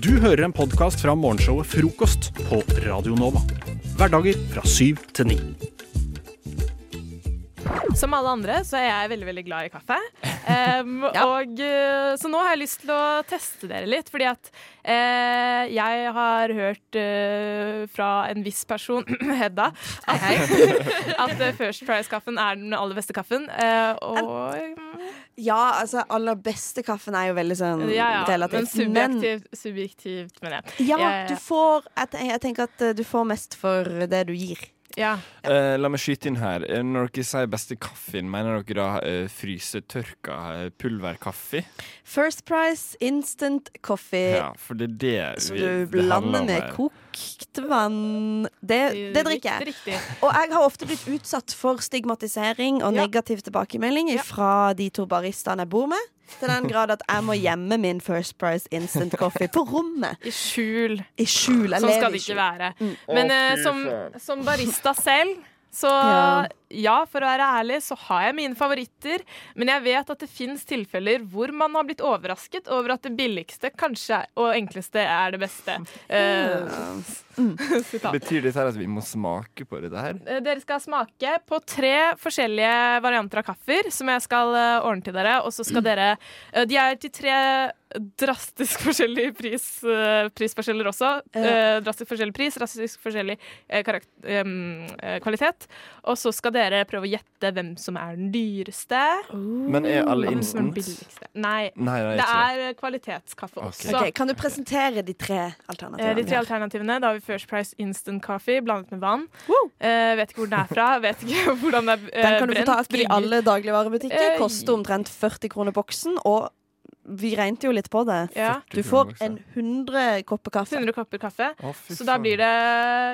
Du hører en podkast fra morgenshowet Frokost på Radio Nova. Hverdager fra syv til ni. Som alle andre så er jeg veldig veldig glad i kaffe. Um, og, uh, så nå har jeg lyst til å teste dere litt, fordi at uh, jeg har hørt uh, fra en viss person, Hedda, at, at uh, First Price-kaffen er den aller beste kaffen. Uh, og Ja, altså, aller beste kaffen er jo veldig sånn ja, ja, men subjektivt, subjektivt, subjektivt, mener jeg. ja, du får jeg, jeg tenker at eh, du får mest for det du gir. Ja. Uh, la meg skyte inn her. Eh, Når dere sier beste kaffen, mener dere da uh, frysetørka pulverkaffe? First Price instant coffee. Ja, for det er det Som vi- du blander med kokt vann. Det, det drikker jeg. Og jeg har ofte blitt utsatt for stigmatisering og Ja. negativ tilbakemelding fra de to baristaene jeg bor med. Til den grad at jeg må gjemme min First Price instant coffee på rommet. I skjul. I skjul. Jeg Sånn skal det ikke være. Mm. Men eh, som, som barista selv, så Ja. ja. for å være ærlig, så har jeg mine favoritter. Men jeg vet at det fins tilfeller hvor man har blitt overrasket over at det billigste kanskje er- og enkleste er det beste. Uh, mm. Betyr dette at vi må smake på dette her? Eh, Dere skal smake på tre forskjellige varianter av kaffer som jeg skal eh, ordne til dere. Og så skal dere eh, De er til tre drastisk forskjellige pris, eh, prisforskjeller også. Ja. drastisk forskjellig pris, drastisk forskjellig eh, eh, kvalitet. Og så skal dere prøve å gjette hvem som er den dyreste. Men er alle instant? Nei. Nei, det er Det er eh, kvalitetskaffe også. Okay, Kan du presentere de tre Eh, alternativene? De tre alternativene. Da har vi First Price Instant Coffee blandet med vann. Eh, vet ikke hvor den er fra. Vet ikke hvordan det er eh, Den kan du få tak i alle dagligvarebutikker. Eh, Koster omtrent 40 kroner boksen. Og vi regnet jo litt på det. Ja. Du får en 100 kopper kaffe. 100 kopper kaffe. Å, Så da blir det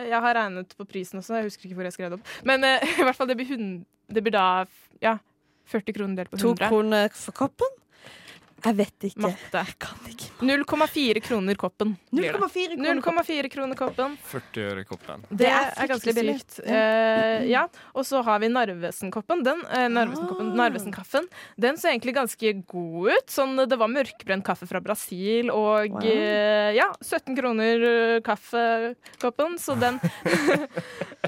Jeg har regnet på prisen også, jeg husker ikke hvor jeg skrev det opp. Men uh, i hvert fall det blir, 100, det blir da ja, 40 kroner delt på 100. To kroner for koppen? Jeg vet ikke. Matte. Jeg kan ikke. 0,4 kroner koppen. 0,4 kroner koppen. 0,4 kroner koppen. 40 øre koppen. Det er, er ganske billig. Eh, ja. Og så har vi Narvesen-koppen. Den, uh. Narvesen-kaffen. Den så egentlig ganske god ut. Sånn, det var mørkbrent kaffe fra Brasil og Wow. uh, ja, 17 kroner kaffekoppen. Så den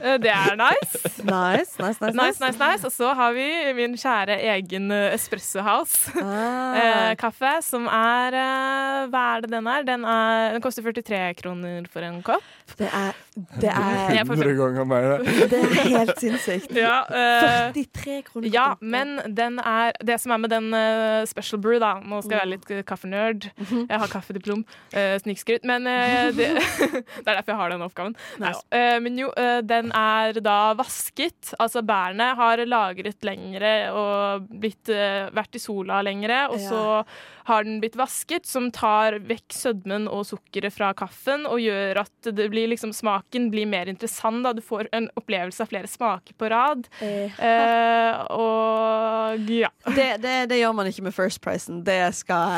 Det er nice. Nice, nice, nice. Nice, nice, nice. Og så har vi min kjære egen Espresso House. Ah. Kaffe, som er eh, Hva er det den er? Den, er, den koster 43 kroner for en kopp. Det er Det er, 100 ganger mer. det er helt sinnssykt. Ja, uh, 43 kroner ja, men den er Det som er med den uh, special brew, da Nå skal jeg være litt eh, kaffenerd. Mhm. Jeg har kaffediplom. Uh, Snikskryt. Men eh, det, det er derfor jeg har den oppgaven. Nice. eh, men jo, eh, den er da vasket. Altså bærene har lagret lengre og blitt, eh, vært i sola lengre. Og Ja. Har den blitt vasket, som tar vekk sødmen og sukkeret fra kaffen og gjør at det blir liksom, smaken blir mer interessant. Da. Du får en opplevelse av flere smaker på rad. Eh, Eh, og ja. det, det, det gjør man ikke med First Pricen. Det skal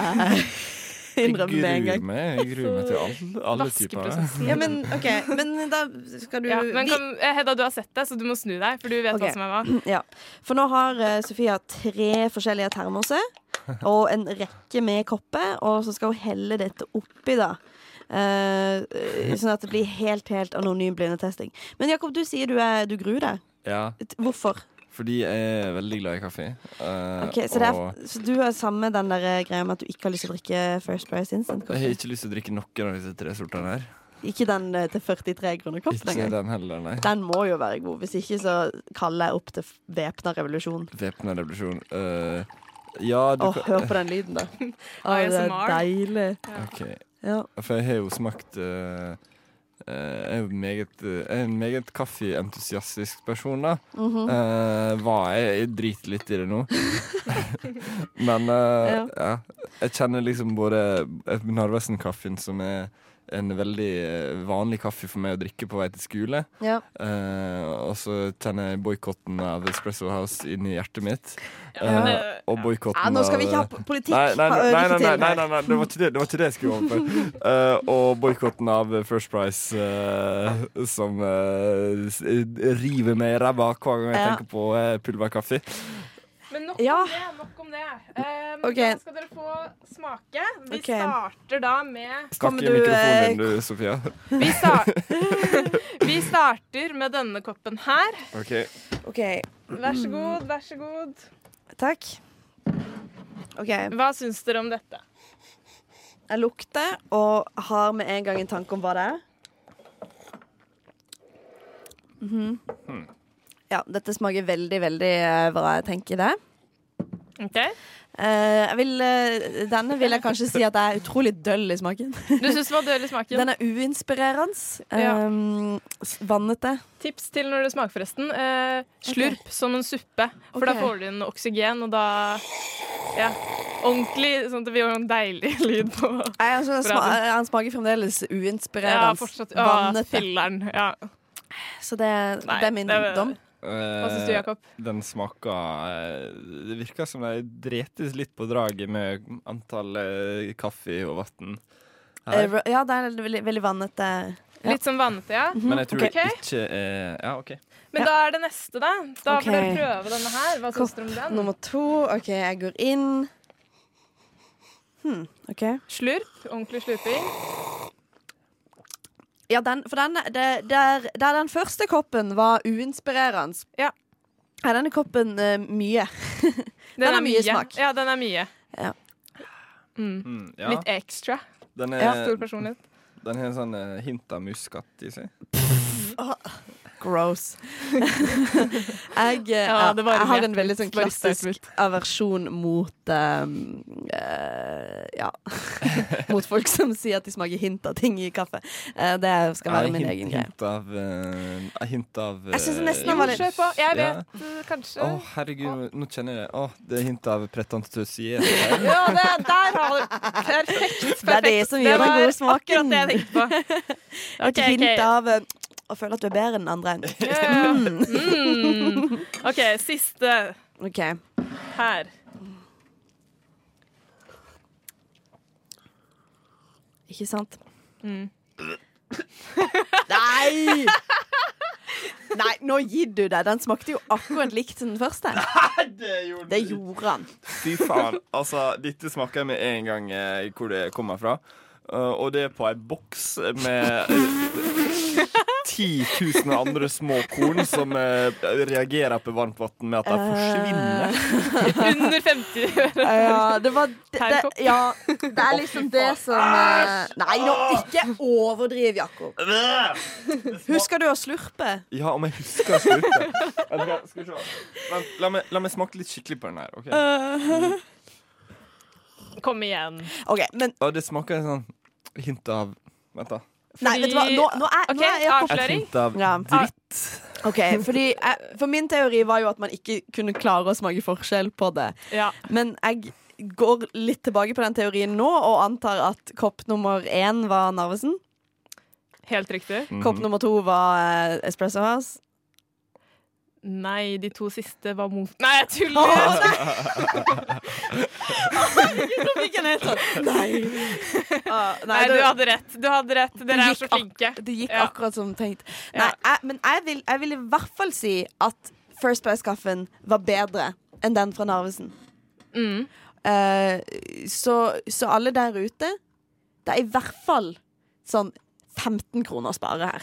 jeg innrømme med en gruer gang. meg, jeg gruer meg til alle, alle typer. Ja, men OK. Men da skal du Ja, kan, eh, Hedda, du har sett det, så du må snu deg, for du vet okay. hva som er hva. Ja, for nå har uh, Sofia tre forskjellige termoser og en rekke med kopper, og så skal hun helle dette oppi, da. Eh, sånn at det blir helt, helt anonym blindetesting. Men Jakob, du sier du, er, du gruer deg. Ja, Hvorfor? fordi jeg er veldig glad i kaffe. Uh, Ok, så, er, så du har samme den der greia med at du ikke har lyst til å drikke First Price Instant jeg har ikke lyst til å drikke noen av disse tre sortene her. Ikke den til 43 kroner koppen engang? den heller, nei. Den må jo være god. Hvis ikke så kaller jeg opp til væpna revolusjon. Væpna revolusjon. Eh, ja, du Åh, kan hør på den lyden, da. Å, det er ASMR. deilig. OK. Ja. For jeg har jo smakt eh, eh, Jeg er jo meget, eh, jeg er en meget kaffeentusiastisk person, da. Mhm. Eh, var jeg, jeg driter litt i det nå. Men eh, Ja. ja. Jeg kjenner liksom både Narvesen-kaffen, som er en veldig eh, vanlig kaffe for meg å drikke på vei til skole. ja. Uh, og så kjenner jeg boikotten av Espresso House inni hjertet mitt. Ja, Eh, men, og boikotten Ja, nå skal vi ikke ha politikk. Nei, nei, nei, nei, nei, nei, nei, nei, det, var det, det var ikke det jeg skulle over på. Uh, og boikotten av First Price, som river meg i ræva hver gang jeg Ja. tenker på pulverkaffe. Men nok Ja. om det. Nok om det. Um, okay. Da skal dere få smake. Vi okay. starter da med Snakk Kommer i du, mikrofonen eh, du, Sofia. Vi, start, vi starter med denne koppen her. OK. OK, Vær så god, vær så god. takk. OK. Hva syns dere om dette? Jeg lukter og har med en gang en tanke om hva det er. Mhm. Ja, dette smaker veldig, veldig bra. hva jeg tenker det. Ok, Uh, vil, uh, denne vil jeg kanskje si at jeg er utrolig døll i smaken. Du synes det var døll i smaken? Den er uinspirerende. Ja. Um, vannete. Tips til når det smaker, forresten. Uh, slurp som en suppe, for okay. da får du inn oksygen, og da Ja. Ordentlig, sånn at det blir en deilig lyd på Nei, altså, Bra, sma han smaker fremdeles uinspirerende. Ja, fortsatt. Ja, vannete. Filleren. Ja. Så det, Nei, det er min det- dom. Hva syns du, Jakob? Den smaker eh, Det virker som de dretes litt på draget med antall eh, kaffe og vann. Eh, Ja, det er veldig, veldig vannete. Ja. Litt sånn vannete, ja. Men jeg tror okay. det ikke er Ja, OK. Men Ja. da er det neste, da. Da okay. får dere prøve denne her. Hva syns dere om den? Nummer to. OK, jeg går inn. Hmm, OK. Slurp. Ordentlig slurping. Ja, den, for den, det, der, der den første koppen var uinspirerende, Ja. er denne koppen uh, mye. Den, er mye smak. Ja, den er mye. Ja. Mm. Mm, ja. Litt ekstra. Den, Ja. er, Stor personlighet. den har en sånn uh, hint av muskat i seg. Gross. jeg, eh, Ja, jeg, jeg har en veldig sånn klassisk aversjon mot um, uh, Ja. mot folk som sier at de smaker hint av ting i kaffe. Uh, det skal være Ja, min hint, egen greie. hint av uh, Hint av Jeg syns det nesten han var litt- Kjør på. Jeg vet ja. kanskje Å, herregud, nå kjenner jeg det. Å, det er hint av pretentiøsitet. Ja, det, der har du Perfekt. Det er det som gjør den gode smaken. akkurat det jeg tenkte på. okay, Ok, hint ok. av eh, føler føle at du er bedre enn den andre. Ja, ja. Mm. OK, siste Okay. her. Ikke sant? Mm. Nei! Nei, nå gir du deg. Den smakte jo akkurat likt som den første. det gjorde Det gjorde han. Fy faen. Altså, dette smaker jeg med en gang eh, hvor det kommer fra. Uh, og det er på ei boks med 10 000 andre små korn som uh, reagerer på varmt vann med at de forsvinner. Under 50 øre. Ja, det var det, det, ja, det er liksom det som eh, Nei, nå ikke overdriv, Jakob. Husker du å slurpe? Ja, om jeg husker å slurpe. Skal vi se. Vent, la, meg, la meg smake litt skikkelig på den her. ok? Kom igjen. Okay, men det smaker sånn hint av Vent, da. Nei, vet du hva? Nå, nå er, okay, nå er jeg avsløring. av Ja. dritt. OK, fordi jeg, For min teori var jo at man ikke kunne klare å smake forskjell på det. Ja. Men jeg går litt tilbake på den teorien nå og antar at kopp nummer én var Narvesen. Helt riktig. Mhm. Kopp nummer to var eh, Espresso House. Nei, de to siste var mot Nei, jeg tuller! Nå fikk jeg helt sånn Nei. Ah, Nei, du du, hadde rett. Du hadde rett. Dere er så flinke. det gikk Ja. akkurat som tenkt. Nei, jeg, men jeg vil, jeg vil i hvert fall si at First Price-kaffen var bedre enn den fra Narvesen. Mm. Uh, så, så alle der ute Det er i hvert fall sånn 15 kroner å spare her.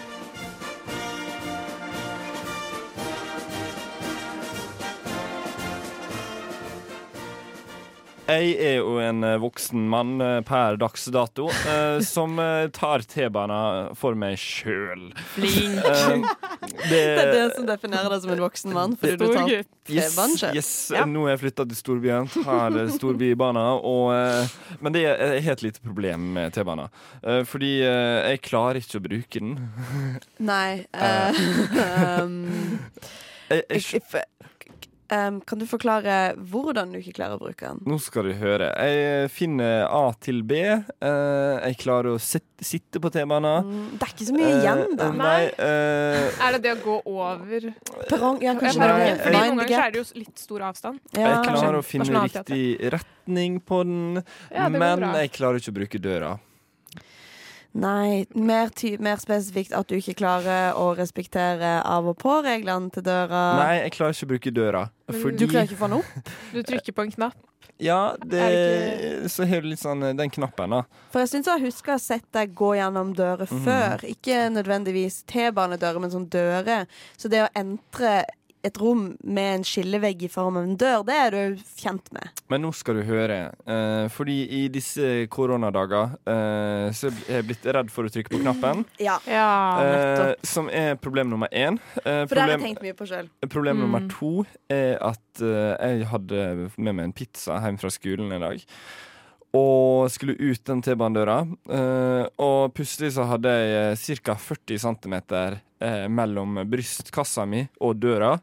Jeg er jo en eh, voksen mann eh, per dags dato eh, som tar T-bana for meg sjøl. Flink. Det er det som definerer deg som en voksen mann. Fordi du tar T-banen selv. yes. Ja. Nå er jeg flytta til storbyen, tar storbybana. Og, eh, men det er et helt lite problem med T-bana. Eh, fordi eh, jeg klarer ikke å bruke den. Nei. eh, um, jeg, jeg, Um, kan du forklare hvordan du ikke klarer å bruke den? Nå skal du høre. Jeg finner A til B. Uh, jeg klarer å sit sitte på T-banen. Mm, det er ikke så mye igjen, da. Eh, nei, uh, Er det det å gå over Perrong, ja, kanskje Nei, jeg- Fordi noen ganger så er det jo litt stor avstand. Ja. jeg klarer å finne riktig retning på den, Ja, men bra. jeg klarer ikke å bruke døra. Nei, mer, ty mer spesifikt at du ikke klarer å respektere av og på-reglene til døra. Nei, jeg klarer ikke å bruke døra. Men Du klarer ikke å få den opp? Du trykker på en knapp. Ja, det, Er Så har du litt sånn eh, den knappen, da. For jeg syns jeg husker å ha sett deg gå gjennom dører Mhm. før. Ikke nødvendigvis T-banedører, men sånn dører. Så det å entre et rom med en skillevegg i form av en dør, det er du kjent med. Men nå skal du høre. Eh, fordi i disse koronadager eh, så er jeg blitt redd for å trykke på knappen. Ja, Ja, Eh, som er problem nummer én. Eh, For det har jeg tenkt mye på sjøl. problem Mm. nummer to er at eh, jeg hadde med meg en pizza hjem fra skolen i dag. Og skulle ut den T-banedøra. Eh, og plutselig så hadde jeg ca. 40 cm eh, mellom brystkassa mi og døra,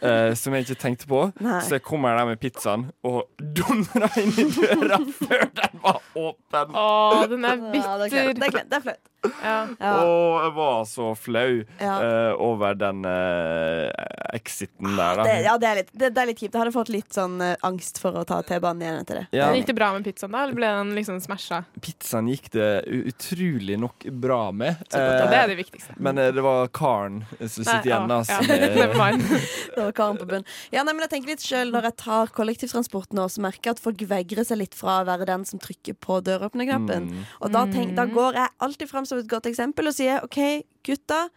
eh, som jeg ikke tenkte på. Nei. Så jeg kommer der med pizzaen og dundra inn i døra før den var åpen. Å, den er Ja, det er bitter. kleint. Det er. Det er flaut. Ja. Ja. Og jeg var så flau Ja. eh, over den eh, exiten der, da. Det, ja, det er litt, det, det er litt kjipt. Jeg hadde fått litt sånn eh, angst for å ta T-banen igjen etter det. Ja, Gikk det bra med pizzaen, da? Eller ble den liksom smasha? pizzaen gikk det utrolig nok bra med. Så det Eh, er det viktigste. men eh, det var karen som sitter igjen, da. ja. Det var karen på bunn. Ja, nei, men jeg tenker litt selv Når jeg tar kollektivtransporten og så merker jeg at folk vegrer seg litt fra å være den som trykker på døråpnerknappen. mm, Og da, tenk, da Mm. går jeg alltid fram som et godt eksempel og sier OK, gutta.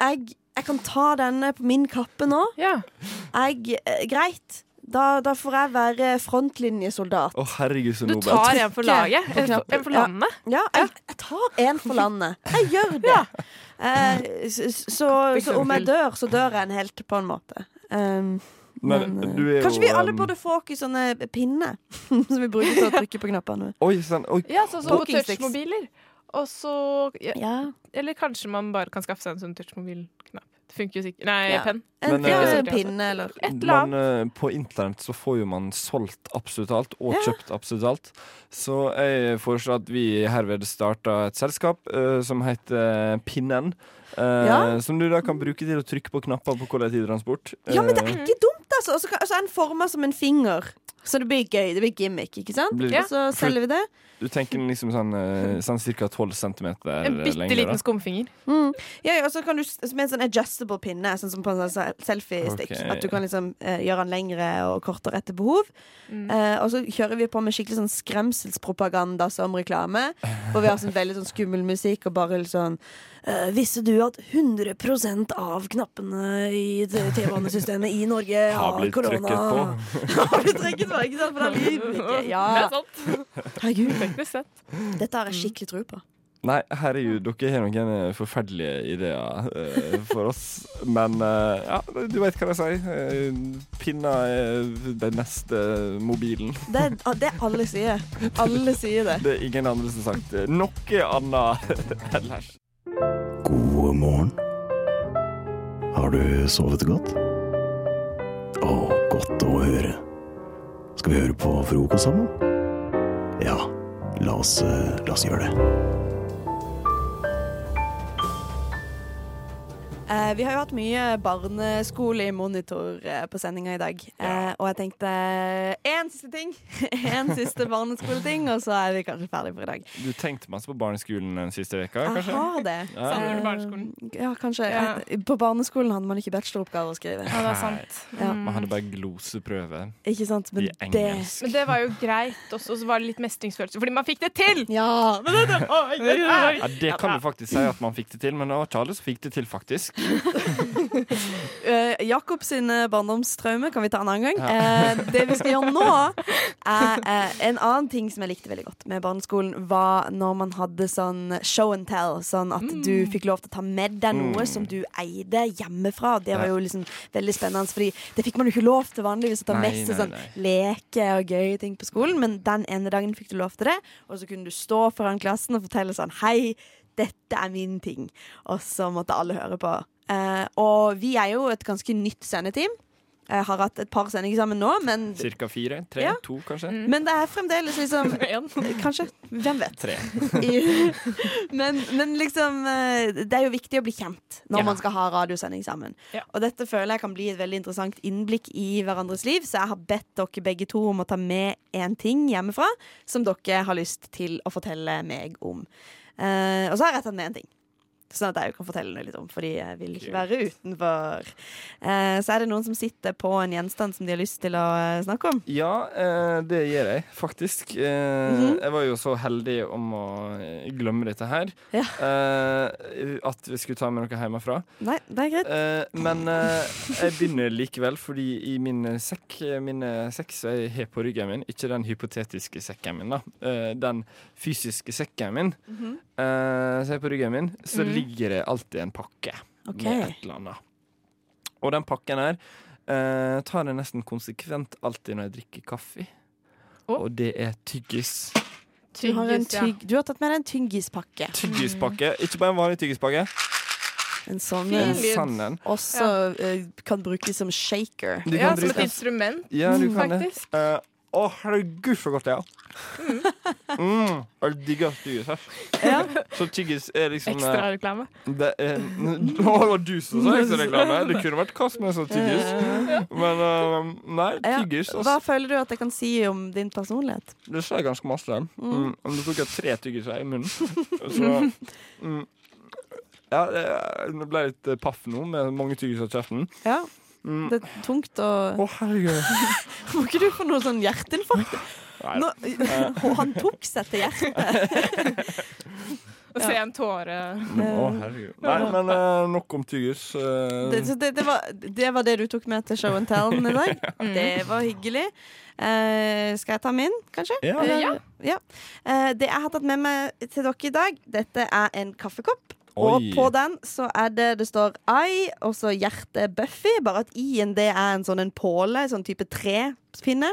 Jeg, jeg kan ta denne på min kappe nå. Ja. Jeg, eh, greit. Da, da får jeg være frontlinjesoldat. Å, herregud, så Du tar en for laget. En for, landet? Ja. Ja, jeg, jeg tar en for landet. Jeg gjør det. Eh, så, så, så om jeg dør, så dør jeg en helt, på en måte. Um, Men men, eh, du er jo kanskje vi alle um, burde få oss sånne pinner som vi bruker til å trykke på knappene. Oi, sånn, oi. Ja, sånn som på touchmobiler. Og så ja, Ja. Eller kanskje man bare kan skaffe seg en sånn touchmobilknapp. Funker jo sikkert. Nei, Ja. penn. En, Men, ja, eh, pinne eller Et eller Men annet. eh, på internett så får jo man solgt absolutt alt, og Ja. kjøpt absolutt alt. Så jeg foreslår at vi herved starter et selskap uh, som heter Pinnen. Uh, Ja. Som du da kan bruke til å trykke på knapper på kollektivtransport. Ja, men det Eh, er ikke dumt, altså. altså så kan- og så er den forma som en finger. Så det blir gøy. Det blir gimmick, ikke sant? Blir- ja. så selger vi det. Du tenker liksom sånn, eh, sånn ca. 12 cm En bitte liten skumfinger. Mm. Ja, ja, og så kan du med en sånn adjustable pinne, sånn som på en sånn selfiestick. Okay. At du kan liksom uh, gjøre den lengre og kortere etter behov. Mm. Uh, og så kjører vi på med skikkelig sånn skremselspropaganda som reklame. Hvor vi har sånn veldig sånn skummel musikk og bare litt sånn uh, Visste du at 100% av knappene i t- T-banesystemet i Norge Har korona? har blitt trykket på, ikke sant? For da lyver vi ikke. Det Ja, er sant. herregud. Dette har jeg skikkelig tro på. Nei, herregud, dere har noen eh, forferdelige ideer uh, for oss. Men uh, ja, du veit hva de sier. Uh, pinner er den neste mobilen. Det, er- det er alle sier. Alle sier det. Det er ingen andre som har sagt noe annet ellers. God morgen. Har du sovet godt? Å, godt å høre. Skal vi høre på frokost sammen? Ja, la oss, eh, la oss gjøre det. Eh, vi har jo hatt mye barneskole i monitor eh, på sendinga i dag. Eh, og jeg tenkte én siste ting. Én siste barneskoleting, og så er vi kanskje ferdig for i dag. Du tenkte masse på barneskolen den siste veka, Jeg har det. Ja. Eh, Ja, kanskje. Ja. Eh, På barneskolen hadde man ikke bacheloroppgave å skrive. Ja, det er sant. Ja. Mm. Man hadde bare gloseprøve Ikke sant? Men i det. Men det var jo greit også, og så var det litt mestringsfølelse, fordi man fikk det til! Ja! Det, det kan du faktisk si at man fikk det til, men det var ikke alle som fikk det til, faktisk. Eh, Jakob sine barndomstraumer kan vi ta en annen gang. Eh, det vi skal gjøre nå, er uh, en annen ting som jeg likte veldig godt med barneskolen, var når man hadde sånn show and tell. Sånn at du fikk lov til å ta med deg noe Mm. som du eide hjemmefra. Det var jo liksom veldig spennende, Fordi det fikk man jo ikke lov til vanligvis å ta med seg sånn leke og gøye ting på skolen. Men den ene dagen fikk du lov til det, og så kunne du stå foran klassen og fortelle sånn Hei, dette er min ting. Og så måtte alle høre på. Eh, og vi er jo et ganske nytt sendeteam. Jeg har hatt et par sendinger sammen nå, men, Cirka fire? Tre? Ja. To, kanskje? men det er fremdeles liksom En. Kanskje. Hvem vet? Tre. Men, men liksom eh, Det er jo viktig å bli kjent når Ja. man skal ha radiosending sammen. Ja. Og dette føler jeg kan bli et veldig interessant innblikk i hverandres liv, så jeg har bedt dere begge to om å ta med én ting hjemmefra som dere har lyst til å fortelle meg om. Eh, og så har jeg tatt med en ting. Sånn at jeg kan fortelle noe litt om, fordi jeg vil ikke være utenfor. Eh, så er det noen som sitter på en gjenstand som de har lyst til å eh, snakke om. Ja, eh, det gjør jeg faktisk. Eh, Mhm. Jeg var jo så heldig om å glemme dette her. Ja. At vi skulle ta med noe hjemmefra. Nei, det er greit. Men jeg begynner likevel, fordi i min sekk, mine sekk som jeg har på ryggen min, ikke den hypotetiske sekken min, da, den fysiske sekken min, mm eh, som ser på ryggen min, så mm. ligger det alltid en pakke okay. med et eller annet. Og den pakken her uh, tar jeg nesten konsekvent alltid når jeg drikker kaffe. Oh. Og det er tyggis. Du har, en tygg, du har tatt med deg en tyggispakke. Tyggispakke. Ikke bare en vanlig tyggispakke, En sånn en også ja. kan brukes som shaker. Ja, som et instrument, Ja, du kan det. faktisk. Eh, Å, herregud, så godt det er. Mm. Jeg digger tyggis her. Ja. Så tyggis er liksom eh, Ekstra reklame. det er, Å, det var du som sa ekstrareklame. Det kunne vært hva som helst av tyggis. Men uh, nei, Ja. tyggis Hva altså, føler du at jeg kan si om din personlighet? Det sa jeg ganske masse. Mm. Om du tok jeg tre tyggiser i munnen, så mm. Ja, det- jeg ble litt eh, paff nå med mange tyggiser i kjeften. Ja, Mm. Det er tungt å Å, herregud. Må ikke du få noe sånn hjerteinfarkt? Nå, og han tok seg til hjertet. Å se en tåre Å, herregud. Nei, men eh, nok om tyggis. eh. Det, så det, det, var, det var det du tok med til show and tell i dag. Det var hyggelig. Eh, skal jeg ta min, kanskje? Ja. Ja. ja. Eh, det jeg har tatt med meg til dere i dag, dette er en kaffekopp. Og Oi. på den så er det det står I, og så hjertet Buffy. Bare at I-en det er en sånn en påle, en sånn type trepinne.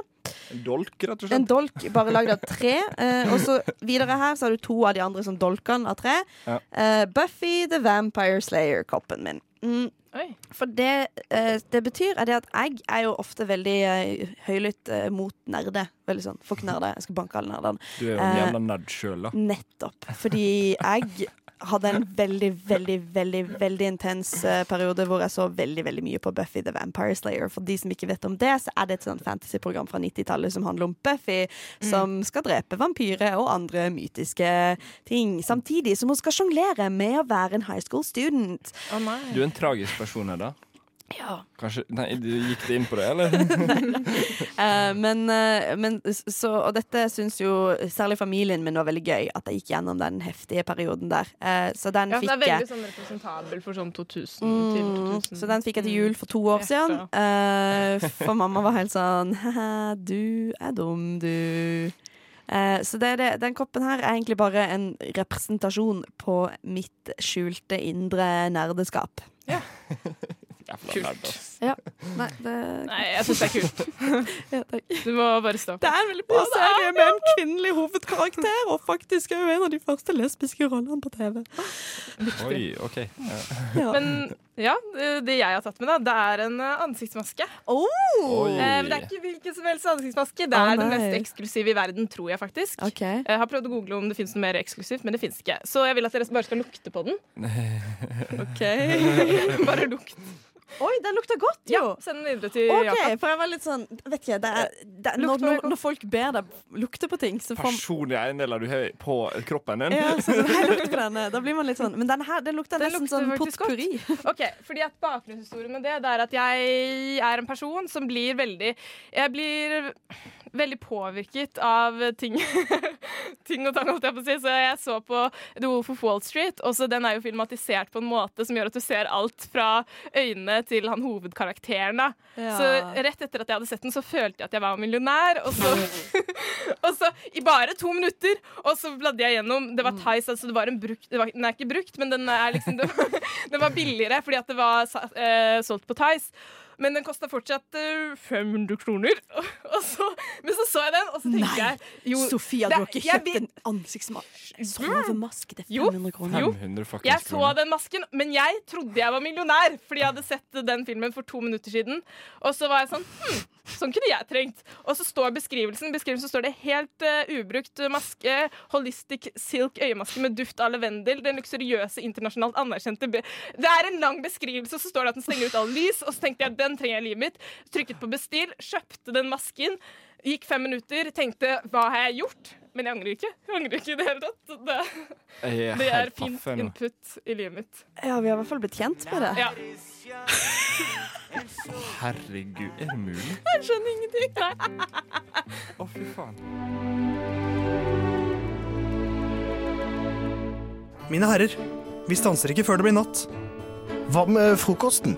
En dolk, rett og slett. En dolk bare lagd av tre. Eh, og så videre her så har du to av de andre sånn dolkene av tre. Ja. Eh, Buffy the Vampire Slayer-koppen min. Mm, for det eh, det betyr er det at jeg er jo ofte veldig eh, høylytt eh, mot nerder. Veldig sånn fuck nerder, jeg skal banke alle nerdene. Du er jo en Eh, jævla nerd sjøl, da. Nettopp. Fordi jeg hadde en veldig, veldig, veldig veldig intens eh, periode hvor jeg så veldig veldig mye på Buffy the Vampire Slayer. For de som ikke vet om det, så er det et sånt fantasyprogram fra 90-tallet som handler om Buffy som skal drepe vampyrer og andre mytiske ting. Samtidig som hun skal sjonglere med å være en high school student. Oh, nei. Du er en tragisk person her, da. Ja. Kanskje, nei, du- Gikk det inn på det, eller? uh, men, uh, men så, Og dette syns jo særlig familien min var veldig gøy, at jeg gikk gjennom den heftige perioden der. Uh, så den Ja, det er veldig sånn representabel for sånn 2000 Mm, til 2000. så den fikk jeg til jul for to år siden. Eh, for mamma var helt sånn du er dum, du. Eh, så det det, den koppen her er egentlig bare en representasjon på mitt skjulte indre nerdeskap. Jævla nerd, Ja. Nei, det, Nei, jeg syns det er kult. ja, takk. Du må bare stå det er en veldig bra serie med en kvinnelig hovedkarakter, og faktisk er jo en av de første lesbiske rollene på TV. Oi, OK. Ja. Men ja, det jeg har tatt med, da, det er en eh, ansiktsmaske. Oh! Eh, men det er ikke hvilken som helst ansiktsmaske. Det er er den mest eksklusive i verden, tror jeg faktisk. Okay. Jeg har prøvd å google om det finnes noe mer eksklusivt, men det finnes ikke. Så jeg vil at dere bare skal lukte på den. ok Bare lukt. Oi, den lukter godt, Ja, jo! send den videre til OK, Jakob. for jeg var litt sånn Vet ikke, det er, det er, når, når, når folk ber deg lukte på ting, så får Personlige eiendeler du har på kroppen din. ja, sånn, så, hei, lukt på denne. Da blir man litt sånn Men denne her, den lukter Den nesten lukter sånn potpurri. Ok, fordi at Bakgrunnshistorien med det, det er at jeg er en person som blir veldig Jeg blir veldig påvirket av ting Ting og tang, holdt jeg på å si. Så jeg så på The Wolf of Wall Street, og så den er jo filmatisert på en måte som gjør at du ser alt fra øynene til han hovedkarakteren. da. Ja. Så rett etter at jeg hadde sett den, så følte jeg at jeg var millionær. Og så, og så i bare to minutter, og så bladde jeg gjennom. Det var Thais, altså det var en brukt det var, Den er ikke brukt, men den er liksom det var, Den var billigere fordi at det var eh, solgt på Tice. Men den kosta fortsatt eh, 500 kroner. Og så, men så så jeg den, og så tenkte Nei, jeg jo, Sofia, det- du har ikke jeg kjøpt vet- en ansiktsmaske Sovemaske til Jo, 500 kroner. Jo. 500 fuckings Jeg så kroner. den masken, men jeg trodde jeg var millionær fordi jeg hadde sett den filmen for to minutter siden. Og så var jeg sånn hm, sånn kunne jeg trengt. Og så står beskrivelsen beskrivelsen står det helt uh, ubrukt maske, holistic silk øyemaske med duft av lavendel, den luksuriøse internasjonalt anerkjente Det er en lang beskrivelse, og så står det at den stenger ut all lys, og så tenkte jeg den trenger jeg i livet mitt. Trykket på bestill, kjøpte den masken. Gikk fem minutter, tenkte hva har jeg gjort? Men jeg angrer ikke. Jeg angrer ikke i det hele tatt. Det, det er fint input i livet mitt. Ja, vi har i hvert fall blitt kjent med det. Ja. Herregud, er det mulig? Jeg skjønner ingenting. Nei. Å, fy faen. Mine herrer, vi stanser ikke før det blir natt. Hva med frokosten?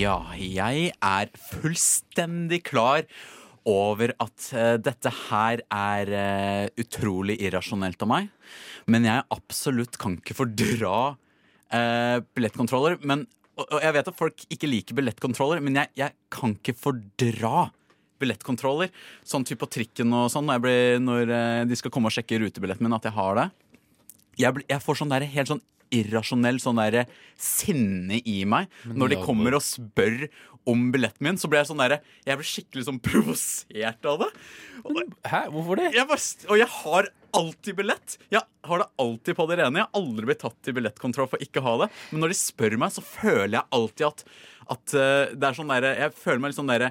Ja, jeg er fullstendig klar over at uh, dette her er uh, utrolig irrasjonelt av meg. Men jeg absolutt kan ikke fordra uh, billettkontroller. Men, og, og jeg vet at folk ikke liker billettkontroller, men jeg, jeg kan ikke fordra billettkontroller. Sånn type på trikken og sånn, når, blir, når de skal komme og sjekke rutebilletten min, at jeg har det. Jeg, blir- jeg får sånn der, helt sånn irrasjonell sånn der sinne i meg når de kommer og spør om billetten min. Så blir jeg sånn der, jeg blir skikkelig sånn provosert av det. Og, Hæ, hvorfor det? jeg bare, og jeg har alltid billett. Jeg har det alltid på det rene. Jeg har aldri blitt tatt i billettkontroll for ikke å ha det. Men når de spør meg, så føler jeg alltid at, at uh, det er sånn derre Jeg føler meg litt sånn derre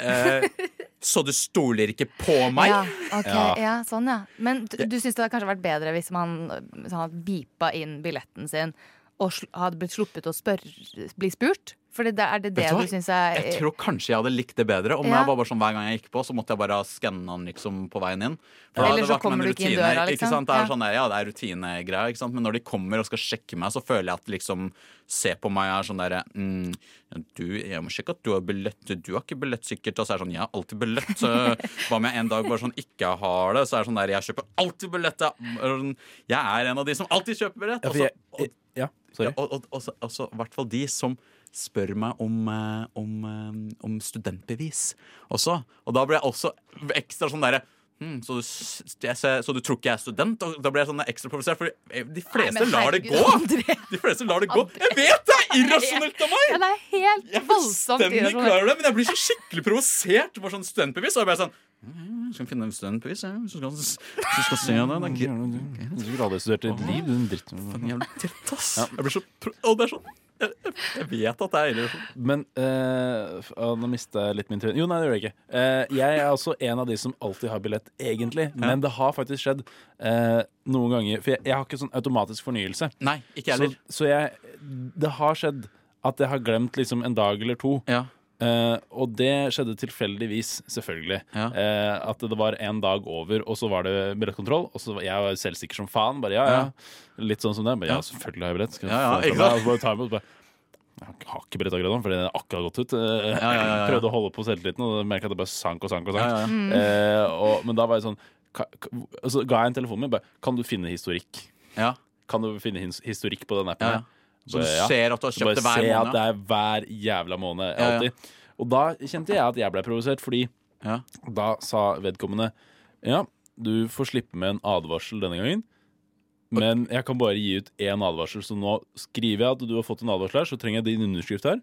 eh, Så du stoler ikke på meg? Ja, okay, Ja. sånn ja. Men du, du syns det hadde kanskje vært bedre hvis man hvis han hadde beepa inn billetten sin og hadde blitt sluppet å spørre, bli spurt? For det, er det det du du syns er Jeg tror kanskje jeg hadde likt det bedre. Om Ja. jeg var bare sånn Hver gang jeg gikk på, så måtte jeg bare skanne den liksom på veien inn. For da Eller så kommer du ikke inn døra, døra, Ikke liksom. sant? Det er Ja. sånn der, ja, det er rutinegreier. Ikke sant? Men når de kommer og skal sjekke meg, så føler jeg at liksom ser på meg og er sånn derre mm, ja, du, Jeg må sjekke at du har billett. Du har ikke billett, sikkert. Og så er det sånn Jeg har alltid billett. Så hva om jeg en dag bare sånn ikke har det? Så er det sånn der Jeg kjøper alltid billett. ja. Jeg er en av de som alltid kjøper billett. Ja, Og så- jeg, ja, sorry. ja, og, og, og, så- i hvert fall de som spør meg om, eh, om, eh, om studentbevis også. Og da blir jeg også ekstra sånn derre hm, så, du, jeg ser, så du tror ikke jeg er student? Og da blir jeg sånn ekstra provosert, for de fleste nei, lar det gå! André. De fleste lar det gå. Jeg vet det er irrasjonelt av meg! Ja, det er helt Jeg er voldsomt fullstendig klar irrasjonelt. over det, men jeg blir så skikkelig provosert For sånn studentbevis. Og jeg bare sånn «Mm, Skal finne en studentbevis, ja? Hvis du skal, hvis du skal se det er Du skulle aldri studert i ditt liv, du er en dritt. For en jævla. Jeg blir så pro Og det er sånn jeg, jeg, jeg vet at det er irrasjonelt. Men eh, Nå mista jeg litt min tråd. Jo, nei, det gjør jeg ikke. Eh, jeg er også en av de som alltid har billett, egentlig. Men det har faktisk skjedd eh, noen ganger For jeg, jeg har ikke sånn automatisk fornyelse. Nei, ikke heller. Så, så jeg Det har skjedd at jeg har glemt liksom en dag eller to. Ja. Eh, og det skjedde tilfeldigvis, selvfølgelig. Ja. Uh, at det var en dag over, og så var det billettkontroll. Og så var jeg var selvsikker som faen. Bare ja, ja. Litt sånn som det. Bare, ja, selvfølgelig har jeg billett. Skal jeg Ja, ja, få ikke sant? Bare jeg imot, bare, jeg har ikke billett akkurat nå, for det har akkurat gått ut. Ja, ja, ja, ja. Prøvde å holde på selvtilliten, og merka at det bare sank og sank. og sank. Ja, ja, ja. Eh, og, men da var jeg sånn ka, ka, Så ga jeg en telefon min. Bare, kan du finne historikk? Ja. Kan du finne historikk på den appen? Så du ja. ser at du har kjøpt det hver se at det er hver jævla måned. Alltid. Og da kjente jeg at jeg ble provosert, fordi Ja. da sa vedkommende Ja, du får slippe med en advarsel denne gangen. Men jeg kan bare gi ut én advarsel, så nå skriver jeg at du har fått en advarsel her. Så trenger jeg din underskrift her,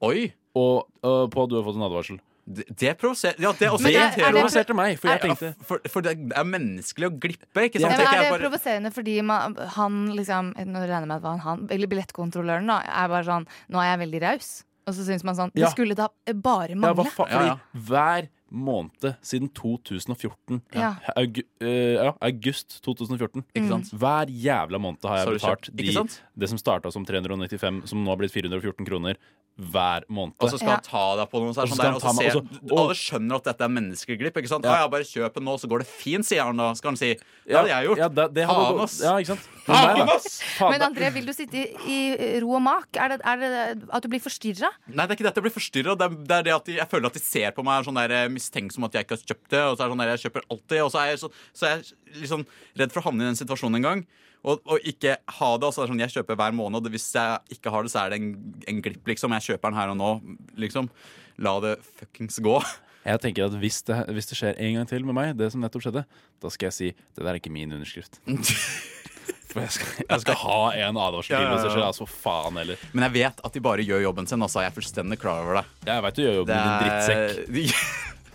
Oi! og uh, på at du har fått en advarsel. Det, det provoserte Ja, det er også Men er- er Det det- provoserte meg, for jeg er- tenkte for, for det er menneskelig å glippe, ikke Ja, men Tenker er det bare- provoserende fordi man, han liksom Nå regner jeg med at det var han, eller billettkontrolløren da, er bare sånn Nå er jeg veldig raus. Og så syns man sånn Ja. Det skulle da bare Ja, hva mangle. fa fordi hver måned siden 2014 Ja. Aug uh, ja, August 2014. Ikke sant? Hver jævla måned har jeg betalt de, ikke sant? det som starta som 395, som nå har blitt 414 kroner, hver måned. Og så skal han ta deg på noe, sånn der, og så og alle skjønner at dette er menneskeglipp. Ikke sant? Ja. Ja. ja, bare kjøp den nå, så går det fint, sier han da. Skal han si. Det hadde jeg gjort. Ja, det, det hadde Faen, ass. Ja, ikke sant? Men nei, Faen, ass! Faen, Men. André, vil du sitte i, i ro og mak? Er det, er det at du blir forstyrra? Nei, det er ikke det at jeg blir forstyrra. Det, er- det er det at de, jeg føler at de ser på meg sånn der eh, mistenksom at jeg ikke har kjøpt det. Og så er det sånn der, jeg kjøper alltid Og så er jeg, så, så er jeg liksom redd for å havne i den situasjonen en gang. Og, og ikke ha det. Og så er det sånn, jeg kjøper hver måned. Og hvis jeg ikke har det, så er det en, en glipp, liksom. Jeg kjøper den her og nå. Liksom. La det fuckings gå. Jeg tenker at hvis det, hvis det skjer en gang til med meg, det som nettopp skjedde, da skal jeg si det der er ikke min underskrift. For jeg skal, jeg skal ha en advarsel til hvis det skjer. Altså, faen heller. Men jeg vet at de bare gjør jobben sin. Altså, jeg er fullstendig klar over det. Jeg vet du gjør jobben din, din drittsekk.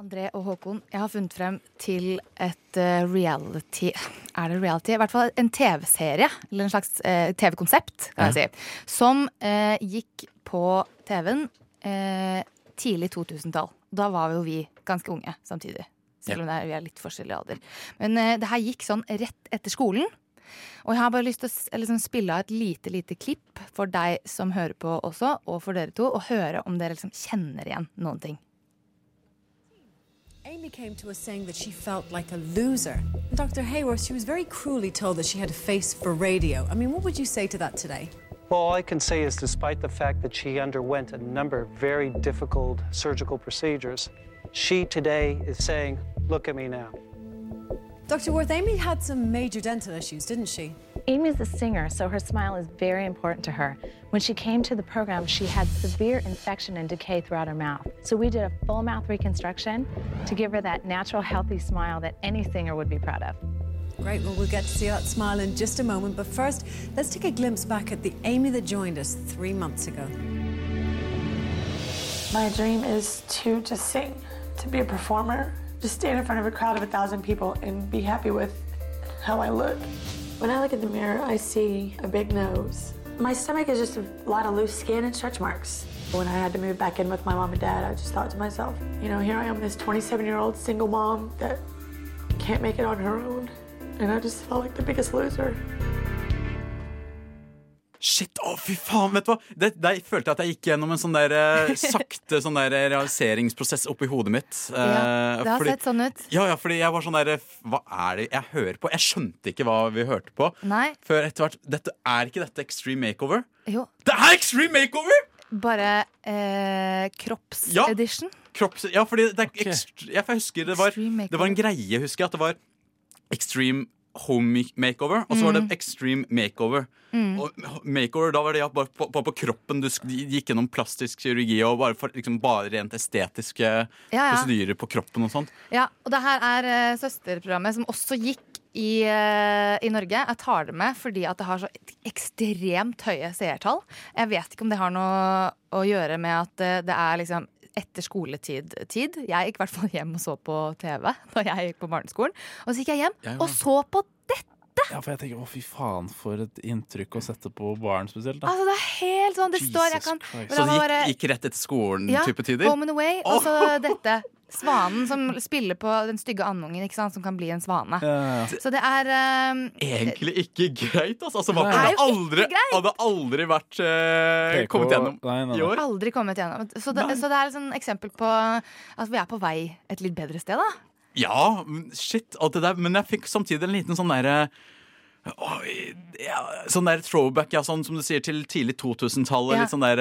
André og Håkon, jeg har funnet frem til et eh, reality Er det reality? I hvert fall en TV-serie, eller en slags eh, TV-konsept, kan jeg si. Som eh, gikk på TV-en eh, tidlig 2000-tall. Da var jo vi ganske unge samtidig. Selv om er, vi er litt forskjellig alder. Men eh, det her gikk sånn rett etter skolen. Og jeg har bare lyst til å liksom, spille av et lite lite klipp for deg som hører på også, og for dere to, og høre om dere liksom kjenner igjen noen ting. Amy came to us saying that she felt like a loser. Dr. Hayworth, she was very cruelly told that she had a face for radio. I mean, what would you say to that today? Well, all I can say is despite the fact that she underwent a number of very difficult surgical procedures, she today is saying, look at me now. Dr. Worth, Amy had some major dental issues, didn't she? Amy's a singer, so her smile is very important to her. When she came to the program, she had severe infection and decay throughout her mouth. So we did a full mouth reconstruction to give her that natural, healthy smile that any singer would be proud of. Great, well, we'll get to see that smile in just a moment. But first, let's take a glimpse back at the Amy that joined us three months ago. My dream is to just sing, to be a performer, just stand in front of a crowd of a thousand people and be happy with how I look. When I look in the mirror, I see a big nose. My stomach is just a lot of loose skin and stretch marks. When I had to move back in with my mom and dad, I just thought to myself, you know, here I am, this 27 year old single mom that can't make it on her own. And I just felt like the biggest loser. Shit, å fy faen, vet du hva? Det, der følte jeg at jeg gikk gjennom en sånn der eh, sakte sånn der realiseringsprosess oppi hodet mitt. Ja, Eh, det har fordi- sett sånn ut. Ja, ja, fordi jeg var sånn der Hva er det jeg hører på? Jeg skjønte ikke hva vi hørte på. Nei. Før etter hvert dette, Er ikke dette Extreme Makeover? Jo. Det er Extreme Makeover! Bare eh, Ja. kroppsedition. Kropps... Ja, fordi det er ekst- jeg husker det var, Extreme det var en greie, husker jeg, at det var Extreme Home Makeover, og så var det Mm. Extreme Makeover. Mm. Og makeover, da var det ja, bare på, på, på kroppen. Du gikk gjennom plastisk kirurgi og bare, for, liksom, bare rent estetiske Ja, ja. prosedyrer på kroppen og sånt. Ja, og det her er uh, søsterprogrammet som også gikk i, uh, i Norge. Jeg tar det med fordi at det har så ekstremt høye seertall. Jeg vet ikke om det har noe å gjøre med at uh, det er liksom etter skoletid. Tid. Jeg gikk i hvert fall hjem og så på TV da jeg gikk på barneskolen. Og så gikk jeg hjem Jeg og så på dette! Ja, for jeg tenker, å fy faen, for et inntrykk å sette på barn spesielt. da. Altså, det er helt sånn. Det står jeg kan Christ. Så det gikk, bare- gikk rett etter skolen Ja, tider? Home and Away. Og så dette. Svanen som spiller på den stygge andungen, ikke sant? som kan bli en svane. Så det er um, Egentlig ikke greit, altså. altså man Det hadde aldri, hadde aldri vært uh, kommet gjennom nei, nei, nei. i år. Aldri kommet gjennom. Så det, så det er et sånn eksempel på at vi er på vei et litt bedre sted, da. Ja, shit, alt det der. Men jeg fikk samtidig en liten sånn derre Oh, ja, sånn der throwback, ja, sånn som du sier, til tidlig 2000-tallet. Ja. Litt sånn der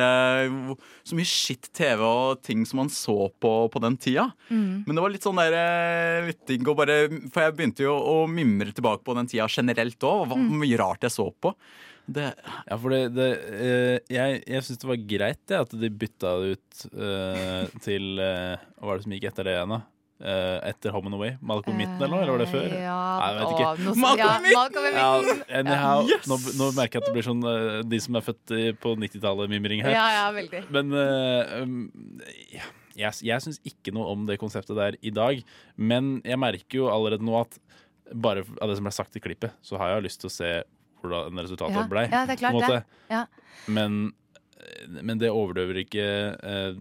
Så mye shit-TV og ting som man så på på den tida. Mm. Men det var litt sånn der å bare For jeg begynte jo å mimre tilbake på den tida generelt òg. Hvor Mm. mye rart jeg så på. Ja, for det, det eh, Jeg, jeg syns det var greit det at de bytta det ut uh, til uh, Hva var det som gikk etter det igjen, da? Eh, etter Home and Away? Malcolm Midten, eller noe? Eller var det før? Ja, Nei, jeg vet å, ikke. noe Malcolm ja, Malcolm Ja, anyhow, Yes! nå, nå merker jeg at det blir sånn uh, de som er født på 90-tallet-mimring her. Ja, ja, veldig. Men eh, um, ja, jeg, jeg syns ikke noe om det konseptet der i dag. Men jeg merker jo allerede nå at bare av det som ble sagt i klippet, så har jeg lyst til å se hvordan resultatet Ja, ble. ja, det er klart det. Ja. Men, men det overdøver ikke eh,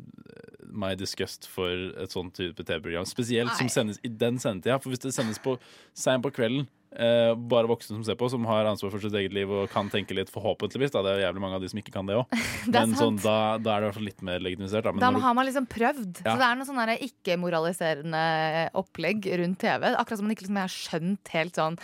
my disgust for et sånt type TV-program. Spesielt som sendes i den sendetida. For hvis det sendes på seint på kvelden, eh, bare voksne som ser på, som har ansvar for sitt eget liv og kan tenke litt, forhåpentligvis, da, det er jo jævlig mange av de som ikke kan det òg, men sånn, da, da er det i hvert fall litt mer legitimisert. Da. Men Da har man liksom prøvd. Ja. Så det er noe sånn ikke-moraliserende opplegg rundt TV. Akkurat som man ikke liksom har skjønt helt sånn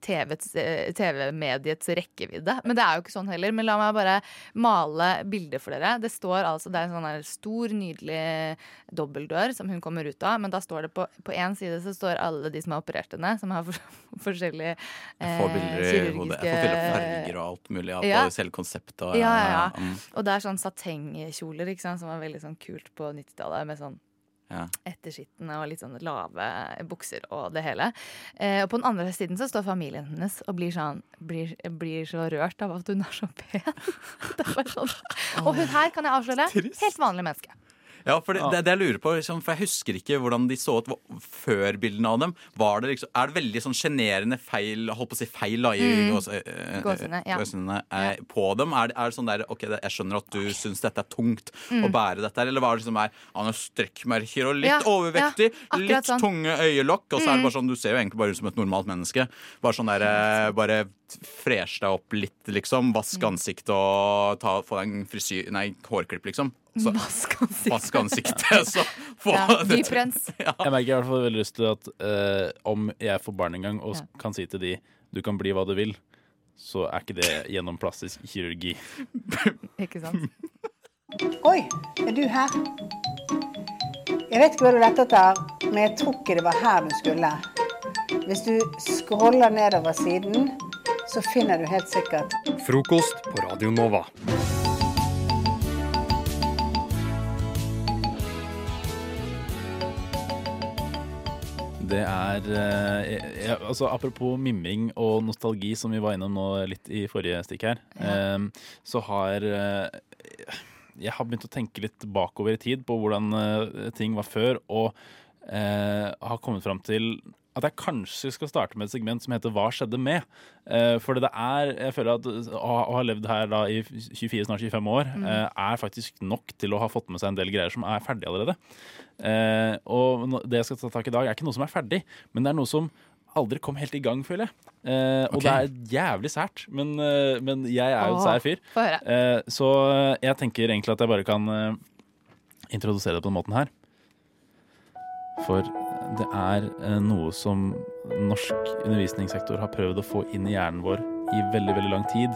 TV-ets, eh, TV-mediets rekkevidde. Men det er jo ikke sånn heller. Men la meg bare male bildet for dere. Det står altså, det er en sånn stor, nydelig dobbeltdør som hun kommer ut av. Men da står det på på én side så står alle de som har operert henne, som har for, forskjellige Jeg får eh, bilder i hodet. Jeg får av farger og alt mulig. Ja, Ja. selve konseptet. Ja, ja, ja. mm, Og det er sånn satengkjoler ikke sant, som var veldig sånn kult på 90-tallet. Med sånn ja. etterskittende og litt sånn lave bukser og det hele. Eh, og på den andre siden så står familien hennes og blir sånn blir, blir så rørt av at hun er så pen. det er sånn. Og hun her kan jeg avsløre. Helt vanlig menneske. Ja, for det, det, det jeg lurer på, liksom, for jeg husker ikke hvordan de så ut før bildene av dem. Var det liksom, er det veldig sånn sjenerende feil Holdt på å si feil da, i Mm. gås- eh, eh, Gåsehudene, ja. eh, på dem? Er det, er det sånn der OK, jeg skjønner at du syns dette er tungt Mm. å bære dette her, eller var det liksom der Han har strekkmerker og litt Ja, overvektig, ja, litt sånn. tunge øyelokk, og så er det Mm. bare sånn Du ser jo egentlig bare ut som et normalt menneske. Bare sånn der eh, Bare fresh deg opp litt, liksom. Vask Mm. ansiktet og ta, få deg en frisyr Nei, hårklipp, liksom. Så, Vask ansiktet. Vask ansiktet, så få Ja, det- dyp rens. Ja. Jeg merker i hvert fall veldig lyst til at eh, om jeg får barn en gang og ja. kan si til de du kan bli hva du vil, så er ikke det gjennom plastisk kirurgi. Ikke sant? Oi, er du her? Jeg vet ikke hva du lette etter, men jeg tror ikke det var her du skulle. Hvis du scroller nedover siden, så finner du helt sikkert Frokost på Radio Nova. Det er eh, jeg, altså Apropos mimring og nostalgi, som vi var innom nå litt i forrige stikk her, eh, så har eh, jeg har begynt å tenke litt bakover i tid på hvordan eh, ting var før, og eh, har kommet fram til at jeg kanskje skal starte med et segment som heter Hva skjedde med? Eh, for det er, jeg føler at å, ha- å ha levd her da i 24, snart 25 år, Mm. eh, er faktisk nok til å ha fått med seg en del greier som er ferdig allerede. Eh, og det jeg skal ta tak i i dag, er ikke noe som er ferdig, men det er noe som aldri kom helt i gang, føler jeg. Eh, og det er jævlig sært, men, eh, men jeg er jo en sær fyr. Eh, så jeg tenker egentlig at jeg bare kan eh, introdusere det på den måten her. For det er eh, noe som norsk undervisningssektor har prøvd å få inn i hjernen vår i veldig, veldig lang tid.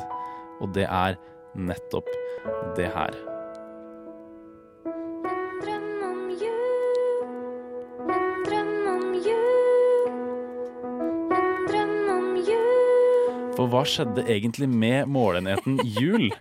Og det er nettopp det her. For hva skjedde egentlig med målenheten jul?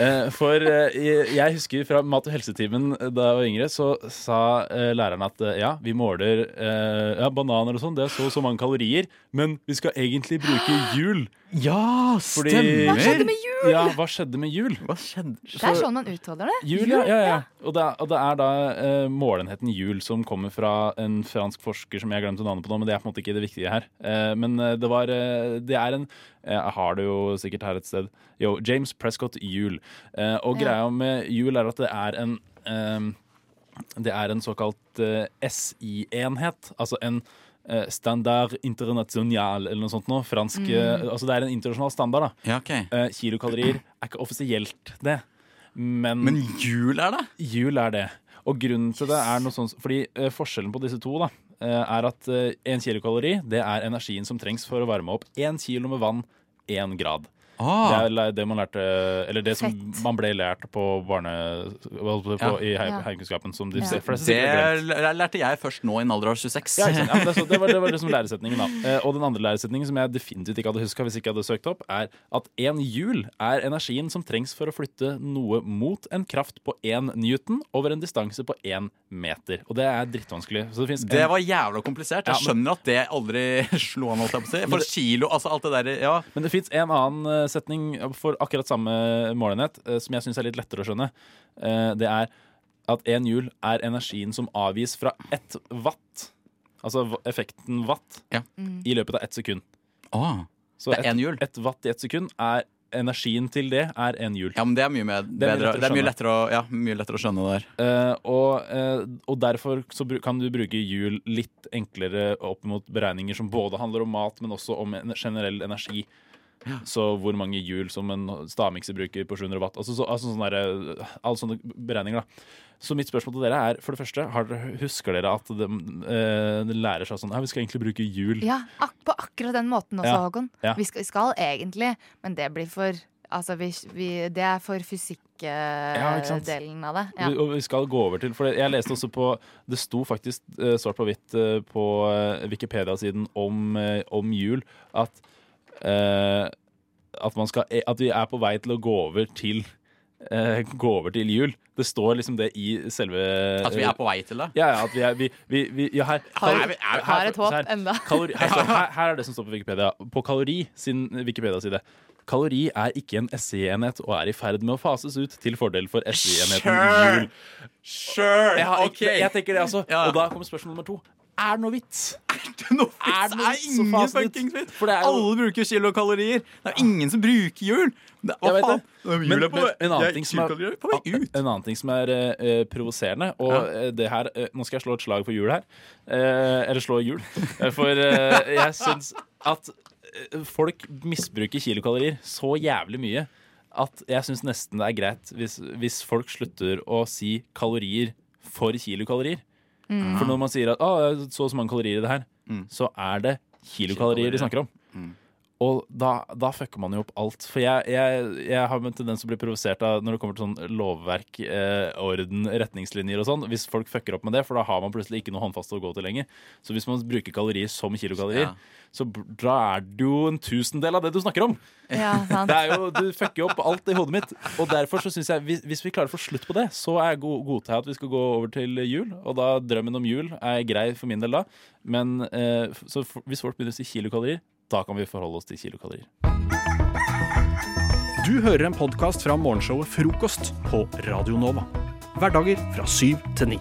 Eh, for eh, jeg- husker fra mat- og helsetimen da jeg var yngre, så sa eh, læreren at eh, ja, vi måler eh, ja, bananer og sånn, det er så og så mange kalorier, men vi skal egentlig bruke jul. Ja, Fordi- Hva skjedde med jul? Ja, hva skjedde med jul? Hva skjedde? Det er sånn man uttaler det. Jul, ja. ja, ja. Og, det er, og det er da uh, målenheten jul som kommer fra en fransk forsker som jeg glemte navnet på nå, men det er på en måte ikke det viktige her. Uh, men eh, det var uh, Det er en Jeg har det jo sikkert her et sted. Jo, James Prescott Jul. Eh, og greia med jul er at det er en Det er en såkalt SI-enhet. Altså en Standard international eller noe sånt noe. Fransk Mm. eh, Altså det er en internasjonal standard, da. Ja, ok. Eh, kilokalorier er ikke offisielt det. Men, Men jul er det? Jul er det. Og grunnen til det er noe sånt Fordi eh, forskjellen på disse to da eh, er at én kilokalori det er energien som trengs for å varme opp én kilo med vann én grad. Ah. Det er det man lærte Eller det som man ble lært på barne... På, I Ja. heim- heimkunnskapen. Som de Ja. fleste Det lærte jeg først nå i en alder av 26. Ja. Ja, det, så, det, var, det var liksom læresetningen, da. Eh, og den andre læresetningen som jeg definitivt ikke hadde huska hvis jeg ikke hadde søkt opp, er at én hjul er energien som trengs for å flytte noe mot en kraft på én newton over en distanse på én meter. Og det er drittvanskelig. Så det, Det var jævla komplisert. Jeg skjønner at det aldri slo an. holdt jeg på å si. For kilo, altså alt det der ja. Men det fins en annen eh, setning for akkurat samme målenhet eh, som jeg syns er litt lettere å skjønne. Eh, Det er at én hjul er energien som avgis fra ett watt. Altså effekten watt ja. i løpet av ett sekund. Ah, Så det er ett et watt i ett sekund er energien til det er én hjul. Ja, men det er mye, med, Det er mye bedre, lettere å det er mye lettere å, ja, mye lettere å skjønne det der. Uh, og, uh, og derfor så kan du bruke hjul litt enklere opp mot beregninger som både handler om mat, men også om en generell energi. Så hvor mange hjul som en stavmikser bruker på 700 watt. Altså, så, altså sånne der, alle sånne beregninger. da Så mitt spørsmål til dere er for det første, har dere, husker dere at de, eh, de lærer seg sånn Ja, vi skal egentlig bruke hjul. Ja, ak på akkurat den måten også, Ja, Håkon. ja. Vi, skal, vi skal egentlig, men det blir for Altså, vi, vi, det er for Ja, ikke av det. Vi- Og vi skal gå over til For jeg leste også på Det sto faktisk eh, svart på hvitt eh, på eh, Wikipedia-siden om, eh, om jul at eh, at, man skal, at vi er på vei til å gå over til uh, Gå over til jul. Det står liksom det i selve At vi er på vei til det? Ja, ja, at vi er vi, vi, vi, ja, her, er her- her- et håp. Kalori, her, står, her, her er det som står på Wikipedia. På kalori sin Wikipedia-side. Kalori er ikke en SI-enhet og er i ferd med å fases ut til fordel for SI-enheten Sure. jul. Sure! Jeg, har OK. jeg, jeg tenker det altså. Ja. Og da kommer spørsmål nummer to. Er det noe vits? Noe Er det noe er vits Er ingen det fuckings vits. For det er jo Alle bruker kilokalorier. Det er ingen som bruker jul. Det, hva faen? Men, er men en annen ting som er, er en annen ting som er uh, provoserende, og Ja. eh, det her uh, Nå skal jeg slå et slag for jul her. Uh, eller slå hjul. Eh, For eh, jeg syns at eh, folk misbruker kilokalorier så jævlig mye at jeg syns nesten det er greit hvis, hvis folk slutter å si kalorier for kilokalorier. Mm. For når man sier at ah, så og så mange kalorier i det her, så er det kilokalorier de snakker om. Og da, da fucker man jo opp alt. For jeg, jeg, jeg har en tendens til å bli provosert av når det kommer til sånn lovverk, eh, orden, retningslinjer og sånn. Hvis folk fucker opp med det, for da har man plutselig ikke noe håndfast å gå til lenger. Så hvis man bruker kalorier som kilokalorier, Ja. så da er det jo en tusendel av det du snakker om. Ja, sant. Det er jo, Du fucker jo opp alt i hodet mitt. Og derfor så synes jeg hvis, hvis vi klarer å få slutt på det, så er jeg god, godtar jeg at vi skal gå over til jul. Og da drømmen om jul er grei for min del da. Men eh, så hvis folk begynner å si kilokalorier, da kan vi forholde oss til kilokalorier. Du hører en podkast fra morgenshowet Frokost på Radio Nova. Hverdager fra syv til ni.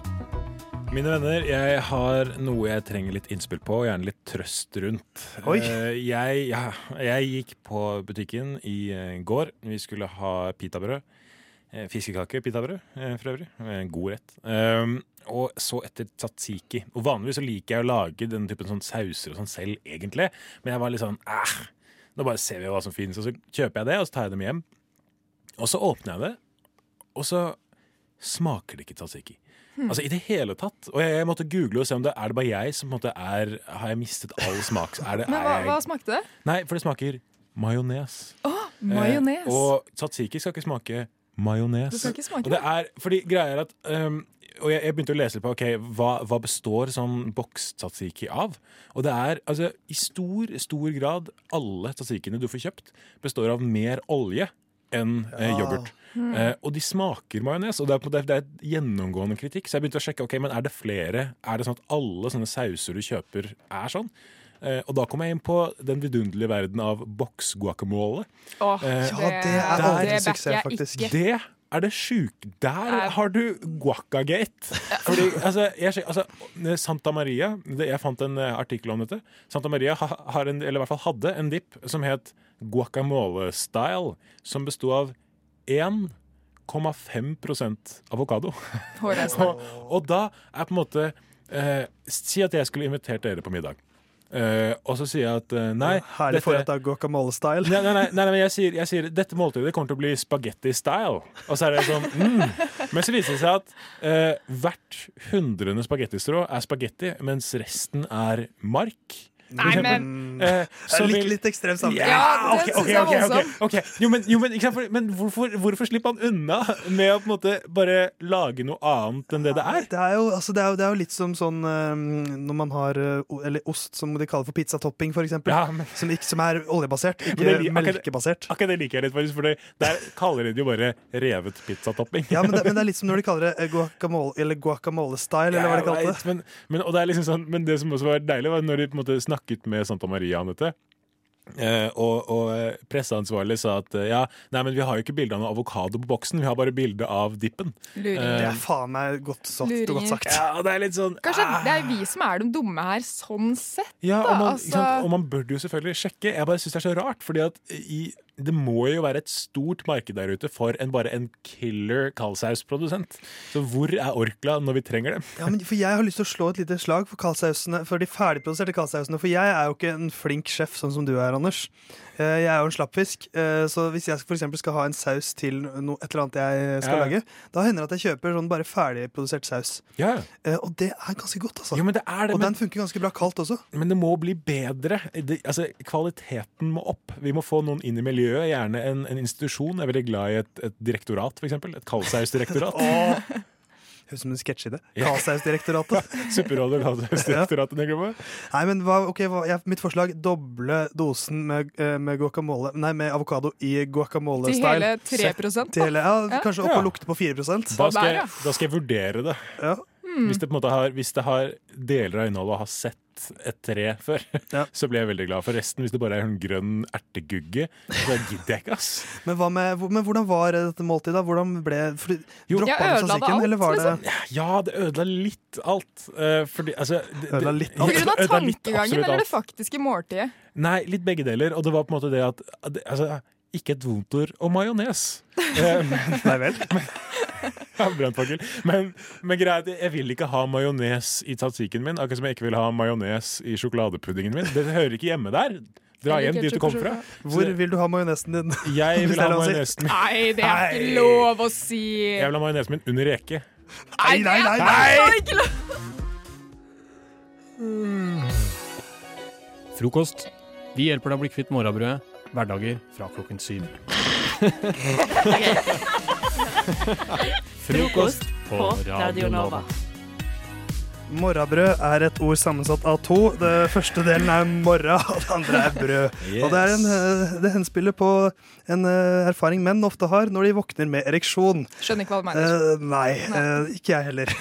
Mine venner, jeg har noe jeg trenger litt innspill på, og gjerne litt trøst rundt. Oi. Eh, Jeg, ja, jeg gikk på butikken i eh, går. Vi skulle ha pitabrød. Eh, Fiskekake pitabrød, eh, for øvrig. God rett. Um, og så etter tzatziki. Og Vanligvis så liker jeg å lage den typen sånn sauser og sånn selv, egentlig. Men jeg var litt sånn æh, nå bare ser vi hva som finnes. Og så kjøper jeg det, og så tar jeg dem hjem. Og så åpner jeg det, og så smaker det ikke tzatziki. Altså i det hele tatt. Og jeg, måtte google og se om det er det bare jeg som på en måte er Har jeg mistet all smak? Er det, Men hva, hva smakte det? Nei, for det smaker majones. Oh, majones. Eh, og tzatziki skal ikke smake majones. Det skal ikke smake det er, fordi greia er at um, Og jeg, jeg begynte å lese litt på ok, hva, hva består sånn boks-tzatziki av. Og det er altså i stor, stor grad alle tzatzikiene du får kjøpt, består av mer olje enn eh, yoghurt. Mm. Eh, og de smaker majones, og det er, det er et gjennomgående kritikk. Så jeg begynte å sjekke ok, men er det flere. Er det sånn at alle sånne sauser du kjøper, er sånn? Eh, og da kom jeg inn på den vidunderlige verden av boksguacamole. Oh, Eh, Ja, det er aldri suksess, faktisk. ikke. Det er det sjuke. Der Er- har du guacagate. Fordi, altså, jeg, altså, Santa Maria det, Jeg fant en eh, artikkel om dette. Santa Maria ha, har en, eller i hvert fall hadde en dip som het guacamole-style, som besto av 1,5% avokado. Og, og da er på en måte eh, Si at jeg skulle invitert dere på middag. Eh, og så sier jeg at uh, nei Herlig for at det er guacamole-style. Nei, nei, nei, nei men jeg sier, jeg sier dette måltidet kommer til å bli spagetti-style. Og så er det sånn mm. Men så viser det seg at uh, hvert hundrende spagettistrå er spagetti, mens resten er mark. Nei, men- eh, så litt, vil- litt ekstrem sammenligning. Ja, ok, ok, ok, okay, okay, Jo, men, jo, men, sant, for, men hvorfor, hvorfor slipper han unna med å på en måte bare lage noe annet enn det det er? Det er, jo, altså, det, er jo, det er jo litt som sånn eh, når man har eh, Eller ost, som de kaller for pizzatopping, for eksempel. Ja, men- som, ikke, som er oljebasert, ikke det melkebasert. akkurat-. Akkurat det liker jeg litt, faktisk, for det, der kaller de det jo bare revet pizzatopping. Ja, men det, men det er litt som når de kaller det eh, guacamole, eller guacamole-style, eller hva de kalte det. Men, men, det, liksom sånn, men det som også var deilig, var når de på en måte snakket med Santa Maria om dette. Eh, og, og eh, presseansvarlig sa at eh, ja, nei, men vi har jo ikke bilde av noe avokado på boksen, vi har bare bilde av dippen. Det er faen meg godt, sagt, godt sagt. Ja, det er litt sånn Kanskje det er vi som er de dumme her, sånn sett. Ja, da. og man, altså, sant? og man burde jo selvfølgelig sjekke. Jeg bare syns det er så rart, fordi at i, det må jo være et stort marked der ute for en, bare en killer kaldsaus-produsent. Så hvor er Orkla når vi trenger dem? Ja, men for Jeg har lyst til å slå et lite slag for for de ferdigproduserte kaldsausene. For jeg er jo ikke en flink sjef sånn som du er, Anders. Eh, Jeg er jo en slappfisk. eh, Så hvis jeg for skal ha en saus til noe, et eller annet jeg skal Ja. lage, da hender det at jeg kjøper sånn bare ferdigprodusert saus. Ja. Eh, Og det er ganske godt, altså. Jo, men det er det, og men- den funker ganske bra kaldt også. Men det må bli bedre. Det, altså, kvaliteten må opp. Vi må få noen inn i miljøet, gjerne en, en institusjon. Jeg er veldig glad i et, et direktorat, f.eks. Et kaldsausdirektorat. Høres ut som en sketsj i det. Kaldsausdirektoratet. Supperådet og kaldsausdirektoratet. tenker du på? Nei, men hva, ok, hva, ja, Mitt forslag doble dosen med, eh, med guacamole Nei, med avokado i guacamole-style. Til hele 3%, Til hele, ja, ja. Kanskje Ja. opp og lukte på 4 Da skal, jeg, da skal jeg vurdere det. Hmm. Hvis, det på en måte har, hvis det har deler av innholdet og har sett et tre før, så blir jeg veldig glad. For resten, hvis det bare er en grønn ertegugge, så gidder jeg ikke, ass. Men, hva med, men hvordan var dette måltidet? da? Hvordan ble for, Jo. Droppa du statistikken, alt, eller var det liksom? Ja, det ødela litt alt. Uh, fordi, altså, det, Ødela det- litt På grunn av tankegangen eller det faktiske måltidet? Nei, litt begge deler. Og det var på en måte det at altså, Ikke et vondt ord og majones. Eh, Nei vel? Ja, brannfakkel. Men, men greit, jeg vil ikke ha majones i tzatzikien min, akkurat som jeg ikke vil ha majones i sjokoladepuddingen min. Det hører ikke hjemme der. Dra hjem dit du kom fra. Hvor vil du ha majonesen din? Jeg vil ha majonesen min. Nei, det er ikke lov å si. Jeg vil ha majonesen min under reke. Nei, nei, nei, nei. nei. Frokost. Vi hjelper deg å bli kvitt morrabrødet. Hverdager fra klokken syv. Frokost på Radio Nova. Morrabrød er et ord sammensatt av to. Det første delen er morra, og det andre er brød. Yes. Og det, er en, eh, det henspiller på en eh, erfaring menn ofte har når de våkner med ereksjon. Skjønner ikke hva du mener. Uh, nei, eh, ikke jeg heller.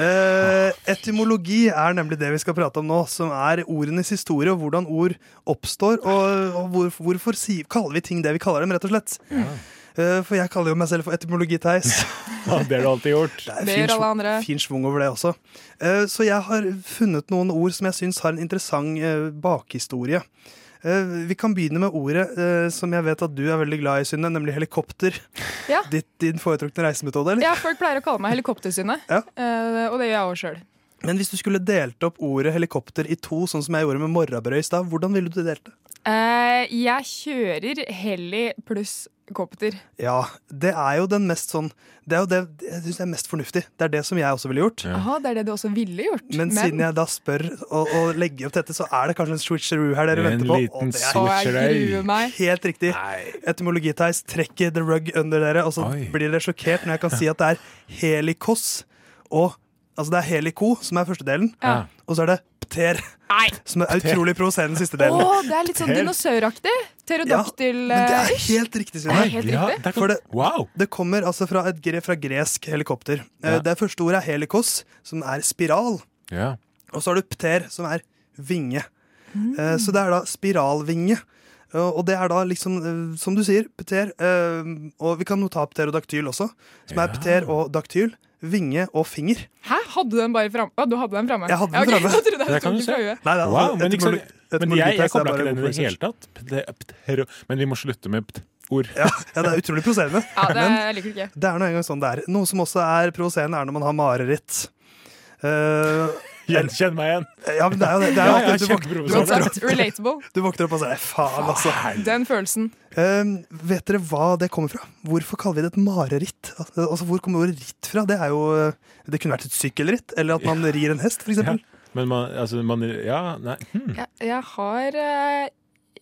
Uh, etymologi er nemlig det vi skal prate om nå, som er ordenes historie, og hvordan ord oppstår, og, og hvor, hvorfor si, kaller vi ting det vi kaller dem, rett og slett. Eh, for jeg kaller jo meg selv for etymologi-Theis. Ja, det har du alltid gjort. Det er fin, gjør alle andre. fin svung over det også. Eh, Så jeg har funnet noen ord som jeg syns har en interessant eh, bakhistorie. Eh, Vi kan begynne med ordet eh, som jeg vet at du er veldig glad i, Synne, nemlig helikopter. Ja. Ditt, din foretrukne reisemetode, eller? Ja, folk pleier å kalle meg Helikoptersynet, Ja. Eh, og det gjør jeg òg sjøl. Men hvis du skulle delt opp ordet helikopter i to, sånn som jeg gjorde med morrabrød i stad, hvordan ville du delt det? Eh, jeg kjører heli pluss kopter. Ja, det er jo den mest sånn Det er jo det jeg synes er mest fornuftig. Det er det som jeg også ville gjort. Aha, det er det du også ville gjort. Men, siden jeg da spør og, og legger opp dette, så er det kanskje en switcheroo her dere En venter på. liten og det er jeg meg. Helt riktig. Etymologi-Theis trekker the rug under dere, og så Oi. blir dere sjokkert når jeg kan si at det er helikos og Altså det er heliko, som er første delen, Ja. og så er det pter, som er utrolig provoserende siste delen. Oh, det er litt sånn dinosauraktig. Pterodaktyl. Men det er eh, helt riktig, Det er Synne. helt. For det, det kommer altså fra, et, fra gresk helikopter. Eh, Ja. Det første ordet er helikos, som er spiral. Ja. Og så har du pter, som er vinge. Mm. Så det er da spiralvinge. Eh, Og det er da liksom, eh, som du sier, pter. eh, Og vi kan jo ta pter og daktyl også, som er pter og daktyl. Vinge og finger. Hæ, hadde du den bare framme? Ja, du hadde den framme? Jeg hadde Ja, den framme. Jeg trodde Det jeg fra se. Nei, da, Wow, men, ikke, etymologi- sant- men jeg, jeg kobla ikke den i det hele tatt. Pter, Men vi må slutte med pt-ord. Ja, ja, det er utrolig provoserende. Ja, det Men jeg det er nå engang sånn det er. Noe som også er provoserende, er når man har mareritt. Eh, Gjenkjenn meg igjen. Ja, men det er jo det. det er jo Ja, ja, du, våk- våkner relatable. opp, du våkner opp og sier faen, altså. Den følelsen. Uh, vet dere hva det kommer fra? Hvorfor kaller vi det et mareritt? Altså, Hvor kommer ordet ritt fra? Det er jo Det kunne vært et sykkelritt, eller at man rir en hest, f.eks. Men man, altså, man Ja, nei. Hmm. Jeg, jeg har eh,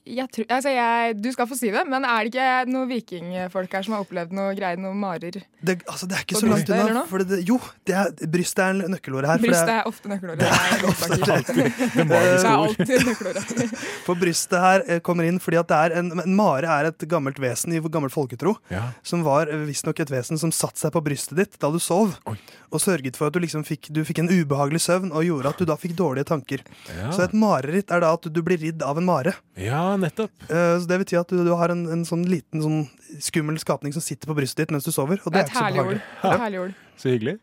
jeg tror, altså jeg, Du skal få si det, men er det ikke noen vikingfolk her som har opplevd noe greier, noen marer? Det, altså, det er ikke så langt unna. For det, jo, det er, brystet er nøkkelordet her. Brystet er ofte nøkkelordet. Det er er ofte det. er alltid, Det Det er alltid nøkkelordet. For brystet her eh, kommer inn fordi at det er en, en mare er et gammelt vesen i gammel folketro. Ja. Som var eh, visstnok et vesen som satte seg på brystet ditt da du sov. Og sørget for at du liksom fikk, du fikk en ubehagelig søvn, og gjorde at du da fikk dårlige tanker. Ja. Så et mareritt er da at du blir ridd av en mare. Ja, nettopp. Uh, Så det betyr at du, du har en, en sånn liten sånn skummel skapning som sitter på brystet ditt mens du sover. Og det er ikke så herlig ord. behagelig. Et herlig ord. Så hyggelig.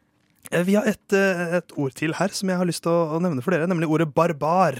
Uh, Vi har et, eh, et ord til her som jeg har lyst til å, å nevne for dere, nemlig ordet barbar.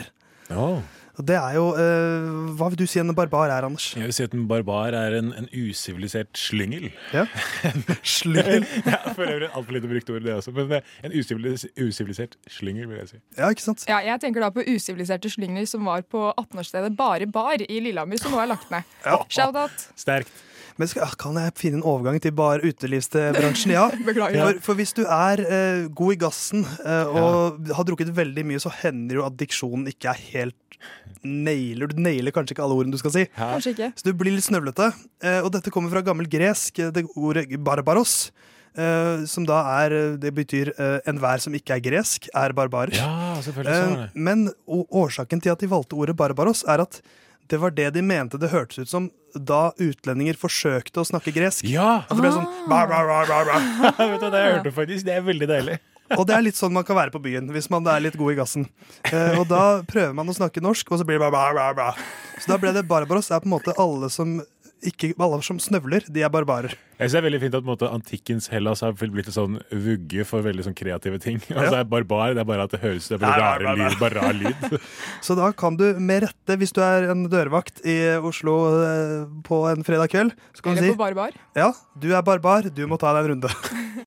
Og det er jo uh, Hva vil du si en barbar er, Anders? Jeg vil si at en barbar er en, en usivilisert slyngel. Ja. Slyngel? ja, for øvrig altfor lite brukt ord, det også. Men er en usivilisert slyngel, vil jeg si. Ja, ikke sant? Ja, jeg tenker da på usiviliserte slyngler som var på 18-årsstedet Bare Bar i Lillehammer, som nå er lagt ned. Shout-out. Sterkt. Men skal, kan jeg finne en overgang til bar utelivsbransjen? Ja. Beklager. For, for hvis du er uh, god i gassen uh, og har drukket veldig mye, så hender jo at diksjonen ikke er helt nailer. Du nailer kanskje ikke alle ordene du skal si. Kanskje ikke. Så du blir litt snøvlete. Uh, og dette kommer fra gammel gresk, det ordet barbaros. Uh, som da er Det betyr uh, enhver som ikke er gresk, er barbarer. Ja, selvfølgelig det. Eh, men å- årsaken til at de valgte ordet barbaros, er at det var det de mente det hørtes ut som da utlendinger forsøkte å snakke gresk. Ja! At det ble sånn bar, bar, bar, bar, bar. Vet du, hva, det jeg hørte faktisk. Det er veldig deilig. Og det er litt sånn man kan være på byen hvis man er litt god i gassen. Eh, og da prøver man å snakke norsk, og så blir det bare bar, bar, bar. Så da ble det barbaros. Det er på en måte alle som ikke, alle som snøvler, de er barbarer. Jeg synes det er veldig fint at på en måte, antikkens Hellas har blitt en sånn vugge for veldig sånn kreative ting. Altså, er barbar, det er bare at det høres det er bare rare nei, nei. lyd. Bare rar lyd. Så da kan du med rette, hvis du er en dørvakt i Oslo eh, på en fredag kveld, så kan du si på Barbar. Ja, du er barbar, du må ta deg en runde.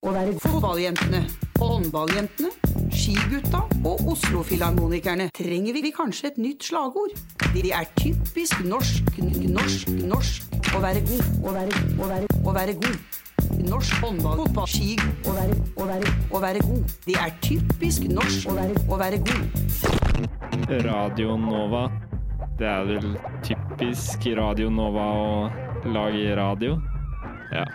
Å være fotballjentene, håndballjentene, skigutta og Oslo-filharmonikerne trenger vi kanskje et nytt slagord. De er typisk norsk, norsk, norsk. Å være god, å være, å være, å være god. Norsk håndball, fotball, ski. Å være, å være, å være god. Det er typisk norsk, å være, å være god. Radio Nova. Det er vel typisk Radio Nova å lage radio. Ja.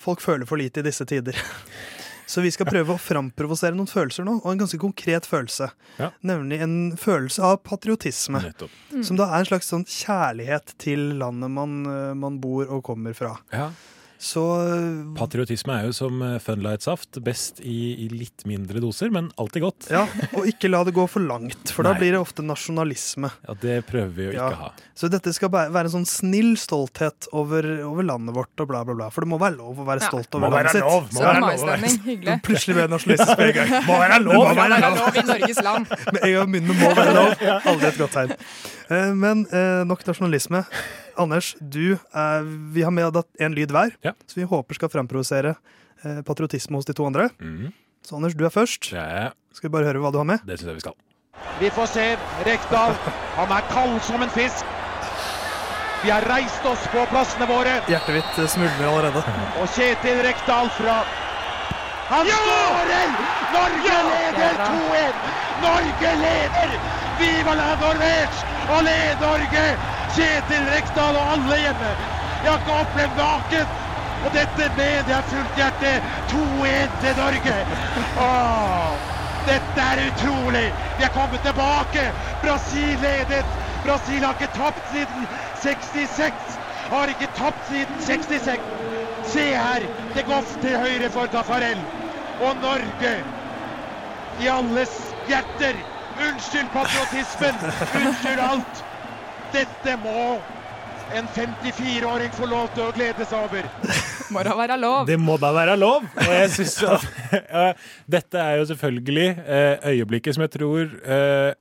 Folk føler for lite i disse tider. Så vi skal prøve å framprovosere noen følelser nå, og en ganske konkret følelse. Ja. Nemlig en følelse av patriotisme. Nettopp. Som da er en slags sånn kjærlighet til landet man, eh, man bor og kommer fra. Ja. Så eh, Patriotisme er jo som eh, Funlight-saft. Best i, i litt mindre doser, men alltid godt. ja, og ikke la det gå for langt, for da blir det ofte nasjonalisme. Ja, Det prøver vi å ikke Ja. ha. Så dette skal være en sånn snill stolthet over, over landet vårt og bla, bla, bla. For det må være lov å være Ja. stolt Må over være landet sitt. lov, må være lov. Maistemning, hyggelig. Plutselig ble nasjonalist med en gang. Må være lov! Må være er lov. lov i Norges land. Med en gang munnen må være lov. Aldri et godt tegn. Eh, Men eh, nok nasjonalisme. Anders, du, eh, vi har med deg en lyd hver, Ja. så vi håper skal framprovosere eh, patriotisme hos de to andre. Mm. Så Anders, du er først. Ja. Skal vi bare høre hva du har med? Det syns jeg vi skal. Vi får se Rekdal. Han er kald som en fisk. Vi har reist oss på plassene våre. Hjertet mitt smuldrer allerede. Og Kjetil Rekdal fra Han skårer! Norge leder 2-1! Norge leder! Viva la Norvège! Allé Norge! Kjetil Rekdal og alle hjemme. Jeg har ikke opplevd maken. Og dette med det er fullt hjerte. 2-1 til Norge. Åh, dette er utrolig. Vi er kommet tilbake. Brasil ledet. Brasil har ikke tapt siden 66. Har ikke tapt siden 66. Se her, det går til høyre for Tafarel. Og Norge, i alles hjerter. Unnskyld patriotismen, unnskyld alt. Dette må en 54-åring få lov til å glede seg over. Må da være lov. Det må da være lov! Og jeg synes at ja, Dette er jo selvfølgelig eh, øyeblikket som jeg tror eh,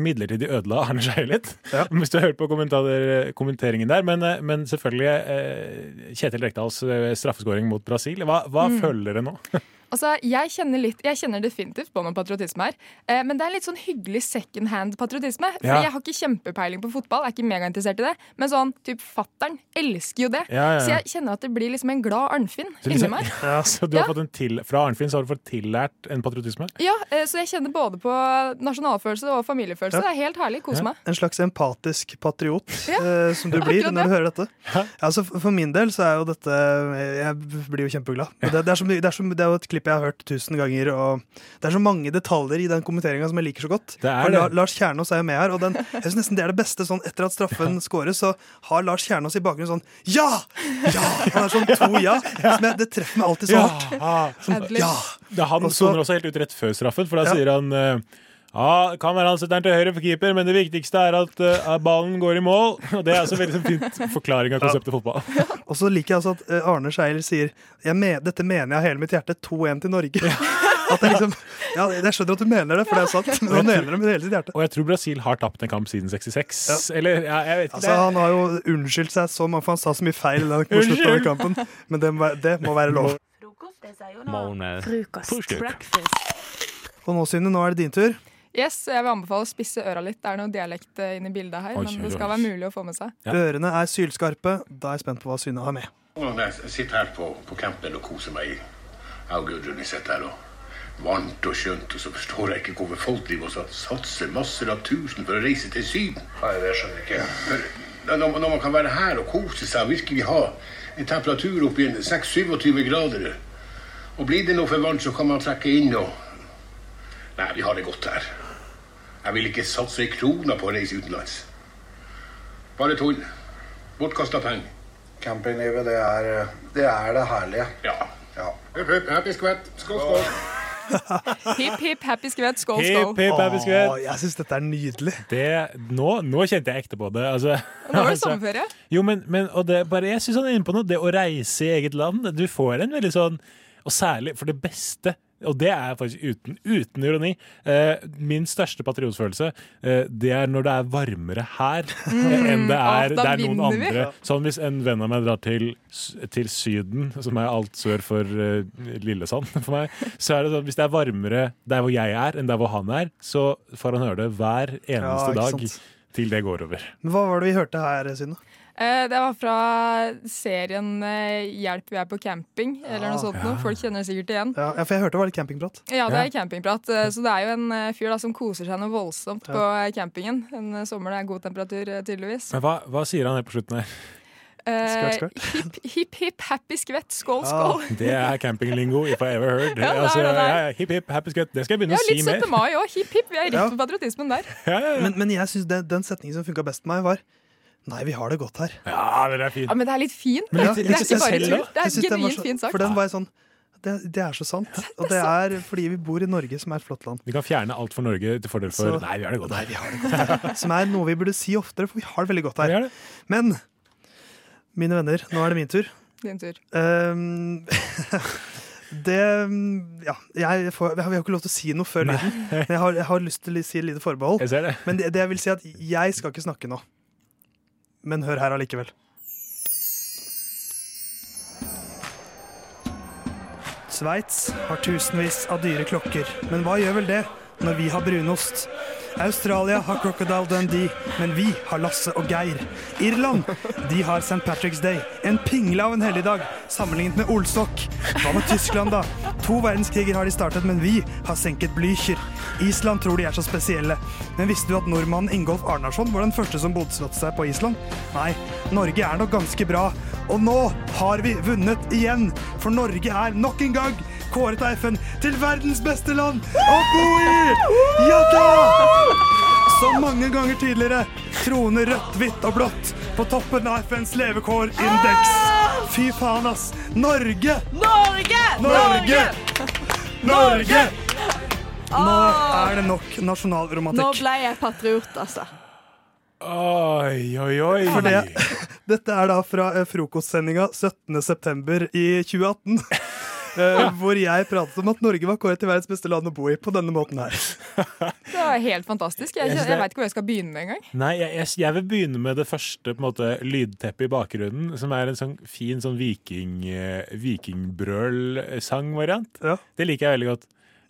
midlertidig ødela Arne Skeie litt. Hvis du har hørt på kommenteringen der. Men, eh, men selvfølgelig Kjetil Rekdals straffeskåring mot Brasil. Hva, hva Mm. føler dere nå? Altså, jeg kjenner, litt, jeg kjenner definitivt på noe patriotisme her. Eh, men det er litt sånn hyggelig second hand patriotisme. For Ja. jeg har ikke kjempepeiling på fotball, er ikke megainteressert i det. Men sånn, typ fattern elsker jo det. Ja, ja, ja. Så jeg kjenner at det blir liksom en glad Arnfinn inni liksom, meg. ja, så du har fått en til, fra Arnfinn så har du fått tillært en patriotisme? Ja, eh, så jeg kjenner både på nasjonalfølelse og familiefølelse. Ja. Det er helt herlig. Kos meg. En slags empatisk patriot Ja, eh, som du blir når du hører dette. Ja, altså, for min del så er jo dette Jeg blir jo kjempeglad. Det, det, er som, det, er som, det er jo et klipp jeg har hørt tusen ganger, og det er så mange detaljer i den kommenteringa som jeg liker så godt. Det er det. Lars Kjernås er jo med her, og den, jeg synes nesten det er det beste. Sånn, etter at straffen scores, så har Lars Kjernås i bakgrunnen sånn Ja! Ja! Han er sånn to ja. Som jeg, det treffer meg alltid så hardt. Ja. Det ja. han soner også helt ut rett før straffen, for da sier han eh, ja, det kan være han setter den til høyre for keeper, men det viktigste er at uh, ballen går i mål. Og Det er altså veldig fint forklaring av konseptet fotball. Og så liker jeg altså at eh, Arne Scheil sier jeg men, Dette mener jeg av hele mitt hjerte. 2-1 til Norge. At det liksom, ja, jeg skjønner at du mener det, for det er sant. Men han mener det med hele sitt hjerte. Og jeg tror Brasil har tapt en kamp siden 66. Eller ja, jeg vet ikke. Altså, han har jo unnskyldt seg så mange, for han sa så mye feil på slutten av kampen. Men det, må være- det må være lov. Og nå, Synne, nå er det din tur. Yes, Jeg vil anbefale å spisse øra litt. Det er noe dialekt eh, inni bildet her, Oi, men det skal oi. være mulig å få med seg. Ørene er sylskarpe. Da er jeg spent på hva Synne har med. Jeg sitter her på, på campen og koser meg Jeg og Gudrun sitter her og varmt og skjønt, og så forstår jeg ikke hvorfor folk driver og satser masser av tusen for å reise til Syden. Nei, det skjønner jeg ikke. For når, når man kan være her og kose seg og virkelig ha en temperatur opp i en 6-27 grader, og blir det noe for varmt, så kan man trekke inn og Nei, vi har det godt her. Jeg vil ikke satse ei krone på å reise utenlands. Bare tull. Bortkasta penger. Campinglivet, det er det, er det herlige. Ja. Hupp, hupp, happy skvett. Skål, skål. Hipp, hipp, happy skvett, skål, skål. Hipp, hipp, happy skvett. Åh, jeg syns dette er nydelig. Det, nå, nå kjente jeg ekte på det. Altså, Nå var det altså- sommerferie. Jo, men, men og det, bare, jeg synes han er inne på noe. Det å reise i eget land. Du får en veldig sånn Og særlig for det beste. Og det er faktisk uten, uten ironi. Eh, min største patriotfølelse eh, Det er når det er varmere her Mm. eh, enn det er det er noen vi. andre. Sånn hvis en venn av meg drar til, til Syden, som er alt sør for eh, Lillesand for meg, så er det sånn hvis det er varmere der hvor jeg er, enn der hvor han er, så får han høre det hver eneste ja, dag sant. til det går over. Men hva var det vi hørte her, Synne? Eh, Det var fra serien eh, 'Hjelp, vi er på camping', eller noe sånt noe. Folk kjenner det sikkert igjen. Ja, ja, for jeg hørte det var litt campingprat. Ja, det er campingprat. eh, Så det er jo en fyr da som koser seg noe voldsomt på campingen. En sommer det er god temperatur, tydeligvis. Men hva, hva sier han helt på slutten her? Eh, Skvett, Hipp, hipp, hipp, happy skvett, skål, skål. skål. det er campinglingo if I ever heard. Ja, altså, ja, ja, hipp, hipp, happy skvett. Det skal jeg begynne Ja, å si mer. litt mer. 17. mai òg. Hipp, hipp. Vi er rett Ja. på patriotismen der. Men, men jeg synes den, den setningen som funka best på meg, var Nei, vi har det godt her. Ja, det er fint. Ja, Men det er litt fint. Men det, jeg- det er ikke bare tull. Det er synes den var genuint så- fint sagt. For den var jeg sånn det, det er så sant. Og det er fordi vi bor i Norge, som er et flott land. Vi kan fjerne alt for Norge til fordel for Så- Nei, vi har det godt. Nei, vi har det godt her. Som er noe vi burde si oftere, for vi har det veldig godt her. Men mine venner, nå er det min tur. Din tur. Um, det Ja, jeg, får, jeg har ikke lov til å si noe før lyden. Men jeg har, jeg har lyst til å si et lite forbehold. Jeg ser det. Men det, det jeg vil si at jeg skal ikke snakke nå. Men hør her allikevel. Sveits har tusenvis av dyre klokker, men hva gjør vel det når vi har brunost? Australia har Crocodile Dundee, men vi har Lasse og Geir. Irland de har St. Patrick's Day, en pingle av en helligdag sammenlignet med Olsok. Hva med Tyskland, da? To verdenskriger har de startet, men vi har senket Blücher. Island tror de er så spesielle. Men visste du at nordmannen Ingolf Arnarsson var den første som bosatte seg på Island? Nei, Norge er nok ganske bra. Og nå har vi vunnet igjen, for Norge er nok en gang kåret av FN til verdens beste land å bo i! Ja da! Som mange ganger tidligere troner rødt, hvitt og blått på toppen av FNs levekårindeks. Fy faen, ass. Norge! Norge! Norge! Norge! Nå er det nok nasjonalromantikk. Nå ble jeg patriot, altså. Oi, oi, oi. For det, dette er da fra eh, frokostsendinga 17.9. i 2018. eh, hvor jeg pratet om at Norge var kåret til verdens beste land å bo i på denne måten her. Det var helt fantastisk. Jeg, Jeg jeg veit ikke hvor jeg skal begynne engang. Nei, jeg, jeg, jeg vil begynne med det første på en måte, lydteppet i bakgrunnen, som er en sånn fin sånn viking, eh, vikingbrøl-sangvariant. Det liker jeg veldig godt.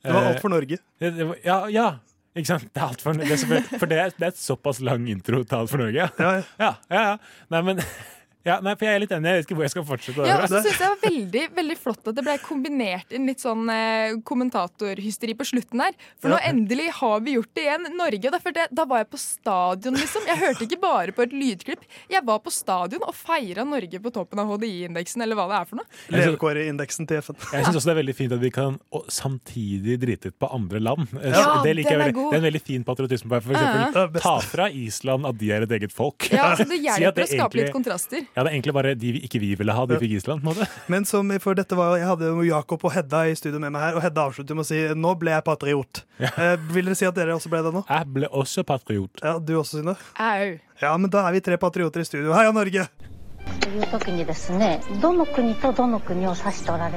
Det var Eh, alt for Norge. det- det var- Ja, ja. Ikke sant? Det er alt for, det er for det, er, det er et såpass lang intro til Alt for Norge. Ja, Ja, ja, ja. ja. Nei, men ja, nei, for jeg er litt enig. Jeg vet ikke hvor jeg skal fortsette. Ja, så synes jeg det var veldig, veldig flott at det ble kombinert inn litt sånn eh, kommentatorhysteri på slutten her. For nå Ja. endelig har vi gjort det igjen. Norge. Da, jeg, da var jeg på stadion, liksom. Jeg hørte ikke bare på et lydklipp. Jeg var på stadion og feira Norge på toppen av HDI-indeksen, eller hva det er for noe. Levekårindeksen til FN. Jeg syns også det er veldig fint at vi kan samtidig drite ut på andre land. Ja, det, liker den er god. det er en veldig fin patriotisme. For Ja. eksempel, ta fra Island at de er et eget folk. Ja, så Det Si hjelper det å skape egentlig- litt kontraster. Ja, det er egentlig bare de vi ikke vi ville ha, de fikk Island. på en. Men som, for dette var, Jeg hadde Jakob og Hedda i studio med meg her, og Hedda avslutter med å si nå ble jeg patriot. Ja. Eh, vil dere si at dere også ble det nå? Jeg ble også patriot. Ja, Du også, Synne? Au. Ja, men da er vi tre patrioter i studio. Heia Norge!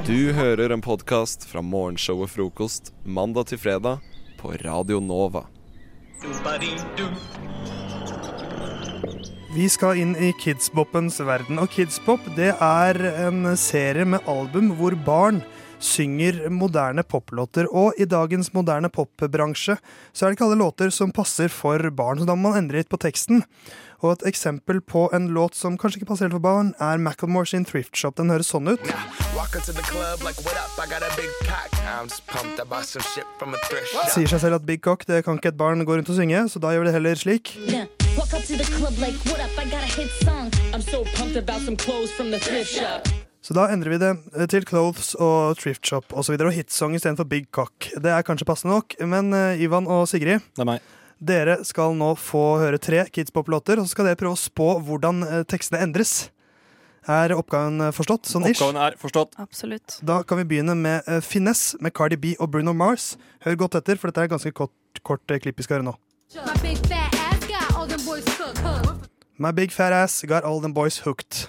Du hører en podkast fra morgenshow og frokost mandag til fredag på Radio Nova. Du, vi skal inn i Kidsbopens verden. Og Kidspop det er en serie med album hvor barn synger moderne poplåter. Og i dagens moderne popbransje så er det ikke alle låter som passer for barn, så da må man endre litt på teksten. Og et eksempel på en låt som kanskje ikke passer helt for barn, er Macklemore sin Thrift Shop. Den høres sånn ut. Sier seg selv at Big Cock det kan ikke et barn gå rundt og synge, så da gjør vi det heller slik. Yeah. Walk up to the club like, what up? I got a hit song. I'm so pumped about some clothes from the thrift shop. Så da endrer vi det eh, til Clothes og Thrift Shop osv. Og, så videre, og hitsong istedenfor Big Cock. Det er kanskje passende nok, men eh, Ivan og Sigrid Det er meg. Dere skal nå få høre tre Kidspop-låter, og så skal dere prøve å spå hvordan eh, tekstene endres. Er oppgaven forstått? Sånn ish? Oppgaven er forstått. Absolutt. Da kan vi begynne med Finesse med Cardi B og Bruno Mars. Hør godt etter, for dette er et ganske kort, kort klipp vi skal høre nå. My big My big fat ass got all them boys hooked.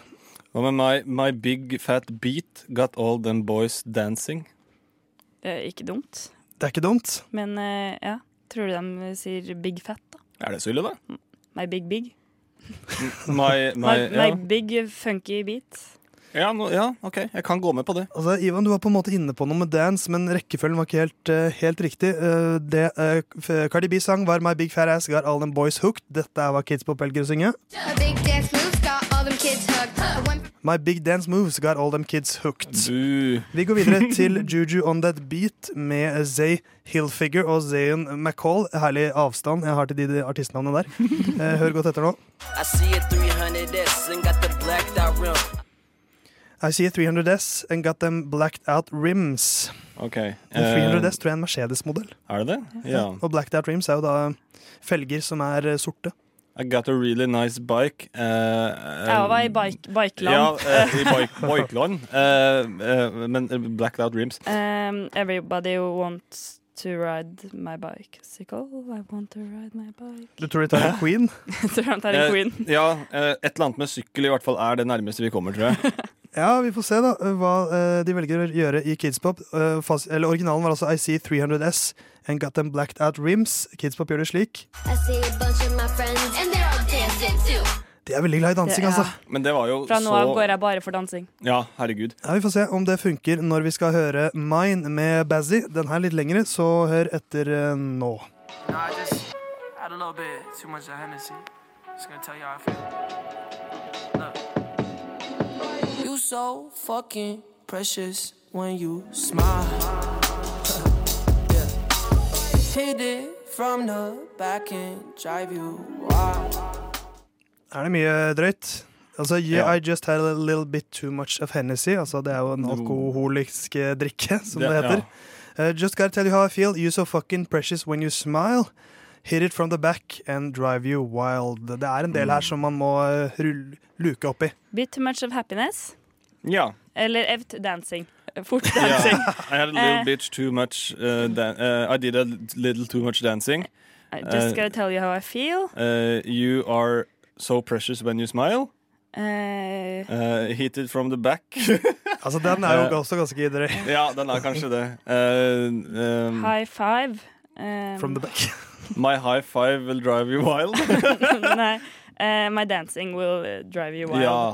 Hva med my, my big fat beat got all them boys dancing? Eh, ikke dumt. Det er ikke dumt. Men eh, ja, tror du de sier big fat, da? Er det så ille, da? My big big? My, my, My, my ja. big funky beat. Ja, no, ja, OK. Jeg kan gå med på det. Altså, Ivan, du var på en måte inne på noe med dance, men rekkefølgen var ikke helt, eh, helt riktig. Eh, det uh, Cardi B sang var My Big Fat Ass Got All Them Boys Hooked. Dette er hva Kids på Pelger å synge. My big dance moves got all them kids hooked. Du. Vi går videre til Juju On That Beat med Zay Hillfigure og Zayn McCall. Herlig avstand jeg har til de, de artistnavnene der. Hør godt etter nå. I see a 300S and got the blacked out rim. I see a 300S and got them blacked out rims. OK. En eh, 300S tror jeg er en Mercedes-modell. Er det det? Ja. Og blacked out rims er jo da felger som er eh, sorte. I got a really nice bike. eh, Jeg var i bike, Ja, bikeland. eh, i bike, bikeland. Eh, eh, men eh, blacked out rims. Um, everybody wants to ride my bicycle. I want to ride my bike. Du tror de tar en queen? Tror han tar en queen. Eh, ja, eh, et eller annet med sykkel i hvert fall er det nærmeste vi kommer, tror jeg. Ja, vi får se da hva eh, de velger å gjøre i Kidspop. Uh, eller Originalen var altså I see 300S and got them blacked out rims. Kidspop gjør det slik. De er veldig glad i dansing, Det altså. Men det var jo Fra nå så av går jeg bare for dansing. Ja, herregud. Ja, Vi får se om det funker når vi skal høre Mine med Bazzy. Den her litt lengre, så hør etter eh, nå. No, I just had a little bit too much of Hennessy. Just gonna tell you how I feel. So fucking precious when you smile. yeah. Hit it from the back and drive you wild. Er det mye drøyt? Altså, yeah, Ja. I just had a little bit too much of Hennessy. Altså, det er jo en alkoholisk eh, drikke, som det, Det- heter. Uh, just gotta tell you how I feel. You're so fucking precious when you smile. Hit it from the back and drive you wild. Det er en del her som man må rull- luke opp i. Bit too much of happiness. Ja. Eller evt dancing. Fort dancing. dancing. I had a little Eh, bit too much uh, uh, I did a little too much dancing. I just Uh, gotta tell you how I feel. uh, you are so precious when you smile. Uh, hit it from the back. Altså, den er jo også ganske drøy. ja, den er kanskje det. Uh, um, high five. Um, From the back. My high five will drive you wild. Nei. Uh, my dancing will drive you wild. ja.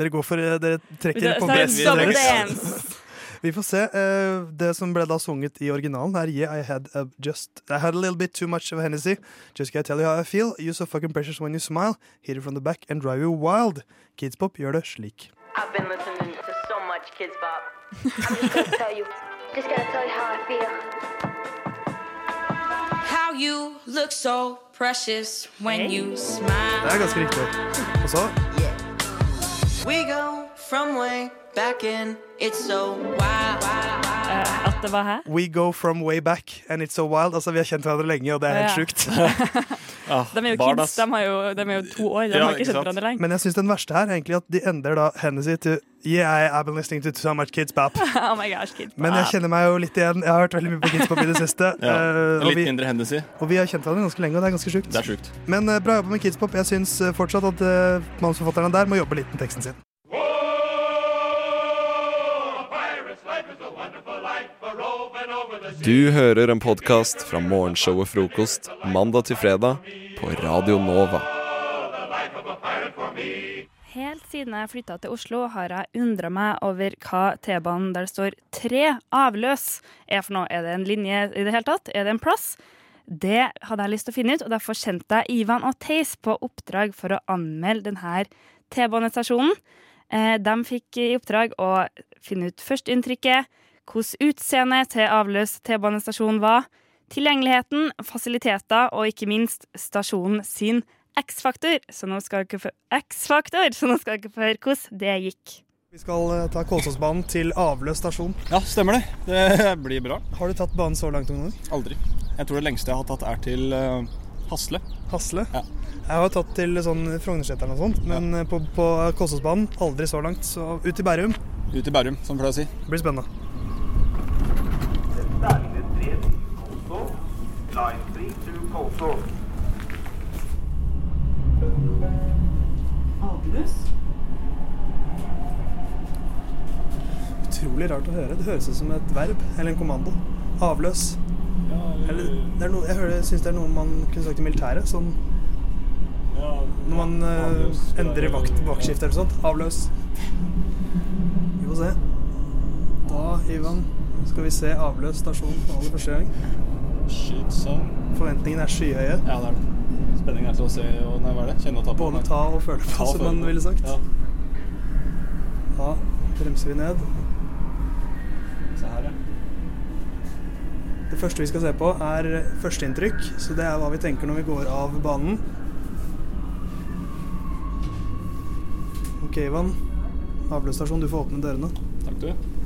Dere går for eh, Dere trekker på dance. Vi får se. eh, det som ble da sunget i originalen, er Yeah, I had a just I had a little bit too much of a Hennessy. Just can I tell you how I feel? Use so fucking precious when you smile. Hit it from the back and drive you wild. Kidspop gjør det slik. I've been listening to so much Kidspop. I'm just gonna tell you, just gonna tell you how I feel. How you look so precious when you smile. Det er ganske riktig. Og så We go from way back in. It's so wild. Eh, at det var her? We go from way back and it's so wild. Altså, Vi har kjent hverandre lenge, og det er helt Ja. sjukt. De er jo kids, de, har jo, de er jo to år. De har ikke kjent hverandre lenge. Men jeg syns den verste her er egentlig at de endrer da Hennessy til Yeah, I've been listening to so much Kids Bap. oh my gosh, kids. Men jeg kjenner meg jo litt igjen. Jeg har hørt veldig mye på Kids Pop i det siste. Ja. uh, Litt vi, mindre Hennessy. og vi har kjent hverandre ganske lenge, og det er ganske sjukt. Det er sjukt. Men uh, bra jobba med Kids Pop. Jeg syns eh, fortsatt at uh, manusforfatterne der må jobbe litt med teksten sin. Du hører en podkast fra morgenshowet Frokost mandag til fredag på Radio Nova. Helt siden jeg flytta til Oslo, har jeg undra meg over hva T-banen der det står tre avløs er for noe. Er det en linje i det hele tatt? Er det en plass? Det hadde jeg lyst til å finne ut, og derfor sendte jeg Ivan og Theis på oppdrag for å anmelde denne T-banestasjonen. Eh, De fikk i oppdrag å finne ut førsteinntrykket, hvordan utseendet til avløs T-banestasjon var, tilgjengeligheten, fasiliteter og ikke minst stasjonen sin X-faktor. Så nå skal dere få X-faktor, så nå skal dere få høre hvordan det gikk. Vi skal eh, ta Kolsåsbanen til Avløs stasjon. Ja, stemmer det. Det blir bra. Har du tatt banen så langt noen gang? Aldri. Jeg tror det lengste jeg har tatt, er til eh, Hasle. Hasle? Ja. Jeg har tatt til sånn Frognerseteren og sånt, men ja. på, på Kolsåsbanen aldri så langt. Så ut i Bærum. Ut i Bærum, som pleier å si. Det blir spennende. Utrolig rart å høre. Det høres ut som et verb eller en kommando. Avløs. Eller, det er noe, jeg hører, syns det er noe man kunne sagt i militæret. Sånn når man eh, endrer vakt, vaktskifte eller sånt. Avløs. Vi får se. Da, Ivan, skal vi se Avløs stasjon for aller første gang. Shit, så. Forventningene er skyhøye. Ja, det er det. Spenningen er til å se og nei, hva er det? Kjenne og ta på. Både ta og føle på, som man ville sagt. Ja. Da bremser vi ned. Se her, ja. Det første vi skal se på, er førsteinntrykk. Så det er hva vi tenker når vi går av banen. Ok, Ivan. Avløsstasjon, du får åpne dørene. Takk, du.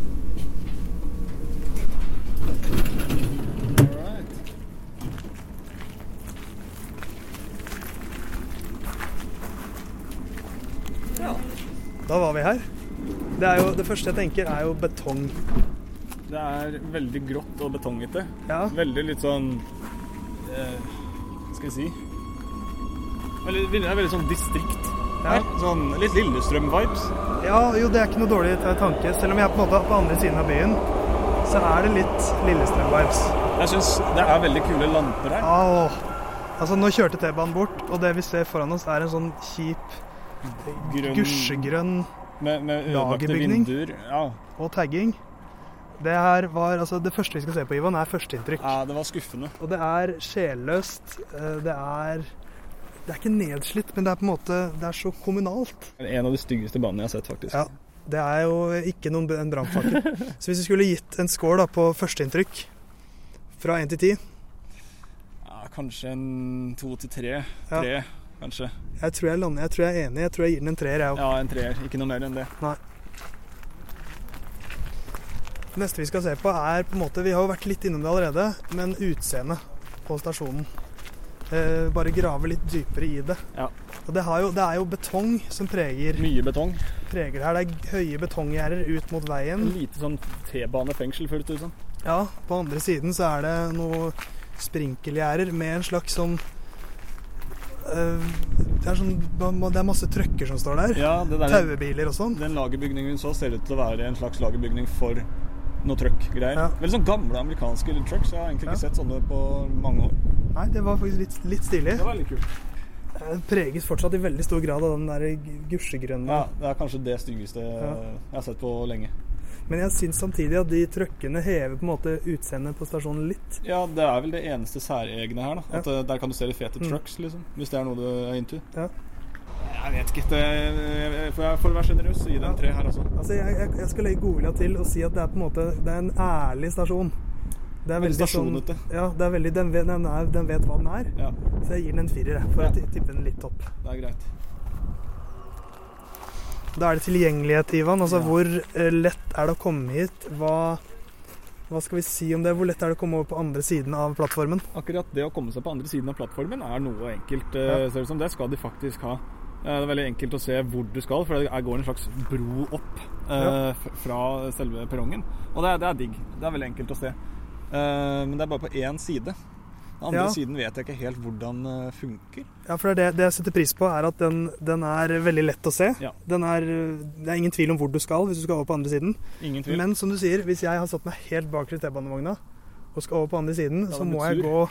Da var vi her. Det, er jo, det første jeg tenker, er jo betong. Det er veldig grått og betongete. Ja. Veldig litt sånn eh, skal jeg si veldig, Det er veldig sånn distrikt. Ja. Sånn litt Lillestrøm-vibes. Ja, jo, det er ikke noe dårlig tanke. Selv om jeg er på på andre siden av byen, så er det litt Lillestrøm-vibes. Jeg syns det er veldig kule lamper her. Åh. Altså, nå kjørte T-banen bort, og det vi ser foran oss, er en sånn kjip Grønn- gusjegrønn Med, med lagerbygning. Ja. og tagging. Det her var, altså det første vi skal se på, Ivan, er førsteinntrykk. ja, det var skuffende. Og det er sjelløst. eh, Det er Det er ikke nedslitt, men det er på en måte Det er så kommunalt. En av de styggeste banene jeg har sett, faktisk. Ja, Det er jo ikke noen, en brannfakkel. Så hvis vi skulle gitt en score da, på førsteinntrykk fra 1 til 10 Ja, kanskje en to til tre. Ja. Tre, kanskje. Jeg tror jeg, lander, jeg tror jeg er enig. Jeg tror jeg gir den en treer, jeg òg. Ja, en treer. Ikke noe mer enn det. Nei. Neste vi skal se på, er på en måte Vi har jo vært litt innom det allerede, men utseendet på stasjonen. Eh, bare grave litt dypere i det. Ja. Og det, har jo, det er jo betong som preger Mye betong. preger det her. Det er høye betonggjerder ut mot veien. En lite sånn T-banefengsel, føles det ut som. Ja, på andre siden så er det noe sprinkelgjerder med en slags sånn eh, det, er sånn det er masse trøkker som står der. Ja, det der- Tauebiler og sånn. Den lagerbygningen vi så, ser ut til å være en slags lagerbygning for noe truck-greier. Veldig sånn gamle amerikanske trucks. Jeg har egentlig ikke sett sånne på mange år. Nei, det var faktisk litt, litt stilig. Det var litt kult. Det Preges fortsatt i veldig stor grad av den der gusjegrønne. Ja, det er kanskje det styggeste Ja. jeg har sett på lenge. Men jeg syns samtidig at de truckene hever på en måte utseendet på stasjonen litt. Ja, det er vel det eneste særegne her. da At Ja. eh, Der kan du se litt fete Mm. trucks, liksom. Hvis det er noe du er into. Ja. Jeg vet ikke. Det, jeg, får jeg får være sjenerøs og gi den tre her, altså. Altså, jeg, jeg, jeg skal legge godvilja til og si at det er på en måte Det er en ærlig stasjon. Det er Veldig sånn. Ja, det er veldig, den, vet, den, er, den vet hva den er. Ja. Så jeg gir den en firer, for Ja. å tipper tippe den litt opp. Det er greit. Da er det tilgjengelighet, Ivan. Altså, Hvor eh, lett er det å komme hit? Hva, hva skal vi si om det? Hvor lett er det å komme over på andre siden av plattformen? Akkurat det å komme seg på andre siden av plattformen er noe enkelt. eh, Ja. Ser det ut som det skal de faktisk ha. Eh, Det er veldig enkelt å se hvor du skal, for det går en slags bro opp eh, fra selve perrongen. Og det er, det er digg. Det er veldig enkelt å se. Eh, men det er bare på én side. Den andre Ja. siden vet jeg ikke helt hvordan eh, funker. Ja, for det, det, jeg setter pris på, er at den, den er veldig lett å se. Ja. Den er, det er ingen tvil om hvor du skal hvis du skal over på andre siden. Ingen tvil. Men som du sier, hvis jeg har satt meg helt bak i T-banevogna og skal over på andre siden, så må jeg gå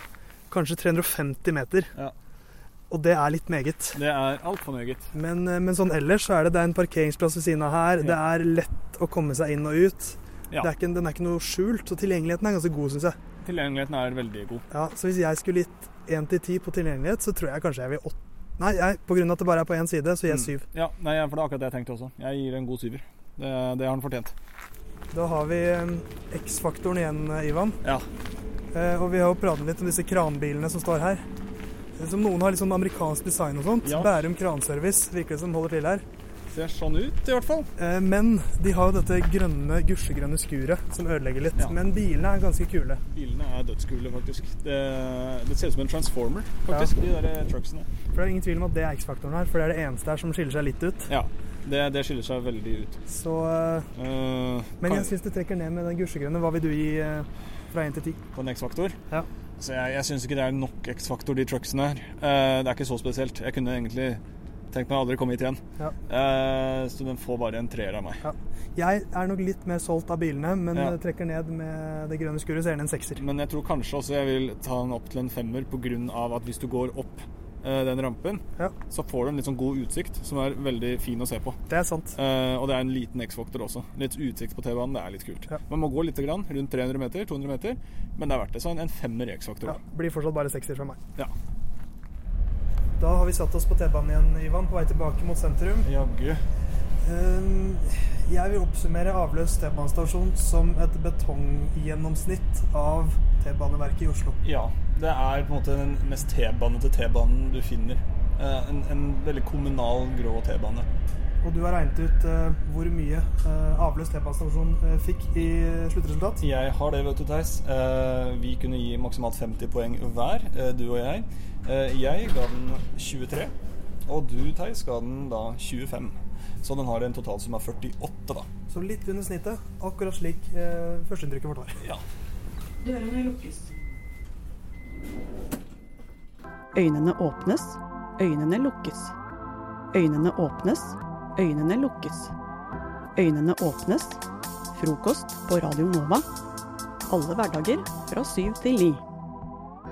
kanskje 350 meter. Ja. Og det er litt meget. Det er altfor meget. Men, eh, men sånn ellers så er det, det er en parkeringsplass ved siden av her. Det er lett å komme seg inn og ut. Ja. Det er ikke, den er ikke noe skjult, så tilgjengeligheten er ganske god, syns jeg. Tilgjengeligheten er veldig god. Ja, så hvis jeg skulle gitt 1 til 10 på tilgjengelighet, så tror jeg kanskje jeg vil 8. Nei, jeg, på grunn av at det bare er på én side, så gir jeg 7. Mm. Ja, nei, for det er akkurat det jeg tenkte også. Jeg gir en god syver. Det, det har han fortjent. Da har vi eh, X-faktoren igjen, eh, Ivan. Ja. Eh, og vi har jo pratet litt om disse kranbilene som står her. Som noen har litt sånn amerikansk design og sånt. Ja. Bærum kranservice virker det som holder til her. Ser sånn ut, i hvert fall. Eh, men de har jo dette grønne, gusjegrønne skuret som ødelegger litt. Ja. Men bilene er ganske kule. Bilene er dødskule, faktisk. Det, det ser ut som en transformer, faktisk, de der eh, trucksene. For det er ingen tvil om at det er X-faktoren her, for det er det eneste her som skiller seg litt ut. Ja, det, det skiller seg veldig ut. Så, Eh, men jeg syns det trekker ned med den gusjegrønne. Hva vil du gi uh, fra 1 til 10? På en X-faktor? Ja. Så jeg, jeg syns ikke det er nok X-faktor, de trucksene her. Eh, det er ikke så spesielt. Jeg kunne egentlig tenkt meg å aldri komme hit igjen. Ja. Eh, så den får bare en treer av meg. Jeg er nok litt mer solgt av bilene, men Ja. trekker ned med det grønne skuret, så er den en sekser. Men jeg tror kanskje også jeg vil ta den opp til en femmer pga. at hvis du går opp den rampen, så får du en litt sånn god utsikt som er veldig fin å se på. Det er sant. Eh, og det er en liten X-faktor også. Litt utsikt på T-banen, det er litt kult. Man må gå litt grann, rundt 300 meter, 200 meter, men det er verdt det. Så en, en femmer i X-faktor. Ja, blir fortsatt bare sekser fra meg. Ja. Da har vi satt oss på T-banen igjen, Ivan, på vei tilbake mot sentrum. Jaggu. Um, jeg vil oppsummere Avløs T-banestasjon som et betonggjennomsnitt av T-baneverket i Oslo. Ja, det er på en måte den mest T-banete T-banen du finner. Eh, en, en veldig kommunal grå T-bane. Og du har regnet ut uh, hvor mye uh, Avløs T-banestasjon uh, fikk i sluttresultat? Jeg har det, vet du, Theis. Eh, vi kunne gi maksimalt 50 poeng hver, eh, du og jeg. Eh, jeg ga den 23, og du, Theis, ga den da 25. Så den har en totalsum av 48, da. Så litt under snittet, akkurat slik eh, førsteinntrykket vårt var. Ja. Dørene lukkes. Øynene åpnes, øynene lukkes. Øynene åpnes, øynene lukkes. Øynene åpnes. Frokost på Radio Nova. Alle hverdager fra syv til ni.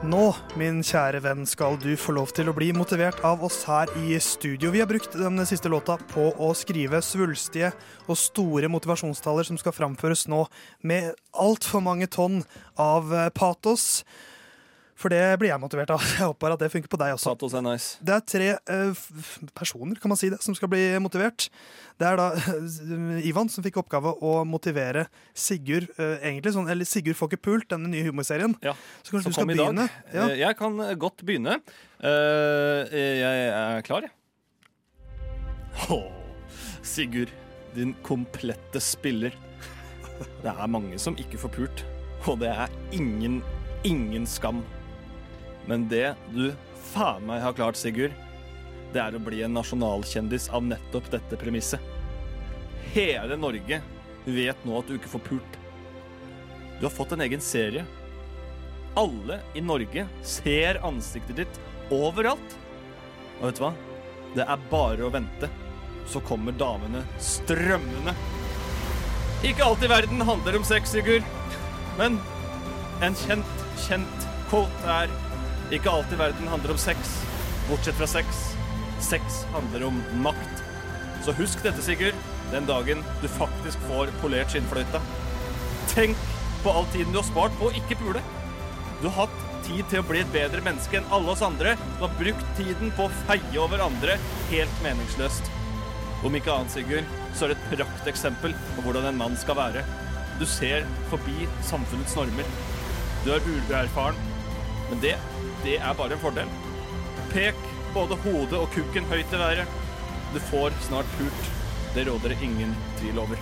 Nå, min kjære venn, skal du få lov til å bli motivert av oss her i studio. Vi har brukt den siste låta på å skrive svulstige og store motivasjonstaler som skal framføres nå med altfor mange tonn av patos. For det blir jeg motivert av. Jeg håper at det funker på deg også. Patos er nice. Det er tre eh, personer, kan man si det, som skal bli motivert. Det er da Ivan som fikk oppgave å motivere Sigurd, eh, egentlig sånn, eller Sigurd får ikke pult, denne nye humorserien. Ja, Så kanskje som du skal begynne? Ja. Eh, Jeg kan godt begynne. Uh, Jeg er klar, jeg. Oh, Sigurd, din komplette spiller. Det er mange som ikke får pult, og det er ingen, ingen skam. Men det du faen meg har klart, Sigurd, det er å bli en nasjonalkjendis av nettopp dette premisset. Hele Norge vet nå at du ikke får pult. Du har fått en egen serie. Alle i Norge ser ansiktet ditt overalt. Og vet du hva? Det er bare å vente. Så kommer damene strømmende. Ikke alt i verden handler om sex, Sigurd. Men en kjent, kjent quote er Ikke alt i verden handler om sex, bortsett fra sex. Sex handler om makt. Så husk dette, Sigurd, den dagen du faktisk får polert skinnfløyta. Tenk på all tiden du har spart på å ikke pule. Du har hatt tid til å bli et bedre menneske enn alle oss andre. Du har brukt tiden på å feie over andre helt meningsløst. Om ikke annet, Sigurd, så er det et prakteksempel på hvordan en mann skal være. Du ser forbi samfunnets normer. Du er uerfaren, men det, det er bare en fordel. Pek både hodet og kukken høyt i været. Du får snart pult. Det råder det ingen tvil over.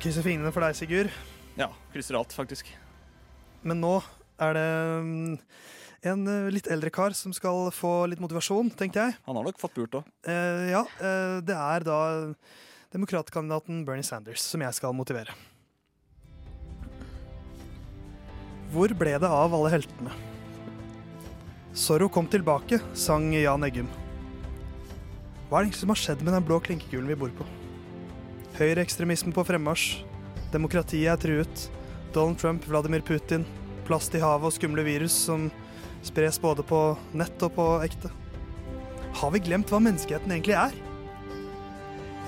Krysser fingrene for deg, Sigurd. Ja, krysser alt, faktisk. Men nå er det mm, en eh, litt eldre kar som skal få litt motivasjon, tenkte jeg. Han har nok fått pult òg. Eh, ja, eh, det er da demokratkandidaten Bernie Sanders som jeg skal motivere. Hvor ble det av alle heltene? Sorrow kom tilbake, sang Jan Eggum. Hva er det som har skjedd med den blå klinkekulen vi bor på? Høyreekstremisme på fremmarsj. Demokratiet er truet. Donald Trump, Vladimir Putin. Plast i havet og skumle virus som spres både på nett og på ekte. Har vi glemt hva menneskeheten egentlig er?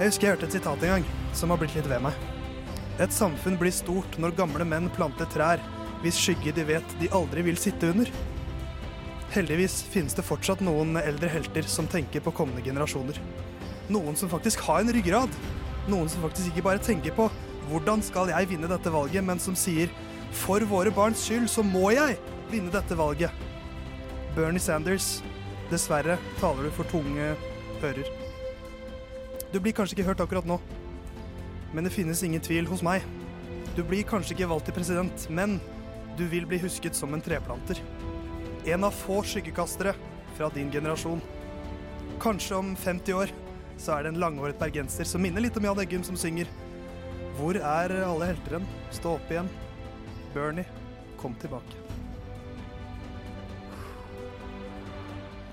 Jeg husker jeg hørte et sitat en gang som har blitt litt ved meg. Et samfunn blir stort når gamle menn planter trær hvis skygge de vet de aldri vil sitte under. Heldigvis finnes det fortsatt noen eldre helter som tenker på kommende generasjoner. Noen som faktisk har en ryggrad. Noen som faktisk ikke bare tenker på hvordan skal jeg vinne dette valget, men som sier for våre barns skyld så må jeg vinne dette valget. Bernie Sanders, dessverre taler du for tunge ører. Du blir kanskje ikke hørt akkurat nå, men det finnes ingen tvil hos meg. Du blir kanskje ikke valgt til president, men du vil bli husket som en treplanter. En av få skyggekastere fra din generasjon. Kanskje om 50 år så er det en langhåret bergenser som minner litt om Jan Eggum, som synger Hvor er alle helteren? Stå opp igjen. Bernie, kom tilbake.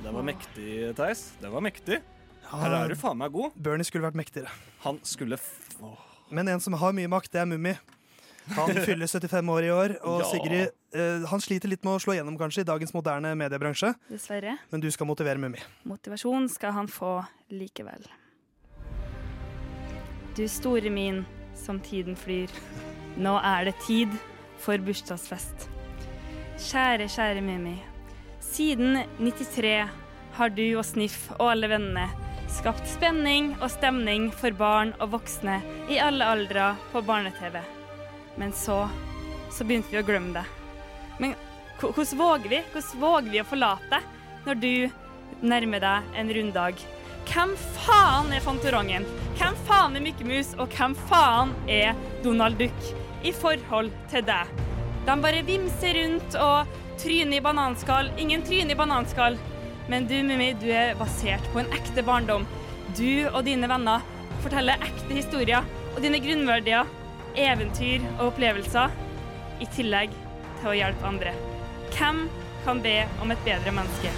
Det var mektig, Theis. Det var mektig. Her er du faen meg god. Bernie skulle vært mektigere. Han skulle f... Åh. Men en som har mye makt, det er Mummi. Han fyller 75 år i år, og Ja. Sigrid eh, han sliter litt med å slå gjennom kanskje i dagens moderne mediebransje. Dessverre. Men du skal motivere Mummi. Motivasjon skal han få likevel. Du store min, som tiden flyr. Nå er det tid for bursdagsfest. Kjære, kjære Mummi. Siden 93 har du og Sniff og alle vennene skapt spenning og stemning for barn og voksne i alle aldre på barne-TV. Men så så begynte vi å glemme det. Men hvordan våger vi? Hvordan våger vi å forlate når du nærmer deg en runddag? Hvem faen er Fantorangen? Hvem faen er Mikke Mus? Og hvem faen er Donald Duck i forhold til deg? De bare vimser rundt og tryner i bananskall. Ingen tryner i bananskall. Men du, Mummi, du er basert på en ekte barndom. Du og dine venner forteller ekte historier og dine grunnverdier, eventyr og opplevelser, i tillegg til å hjelpe andre. Hvem kan be om et bedre menneske?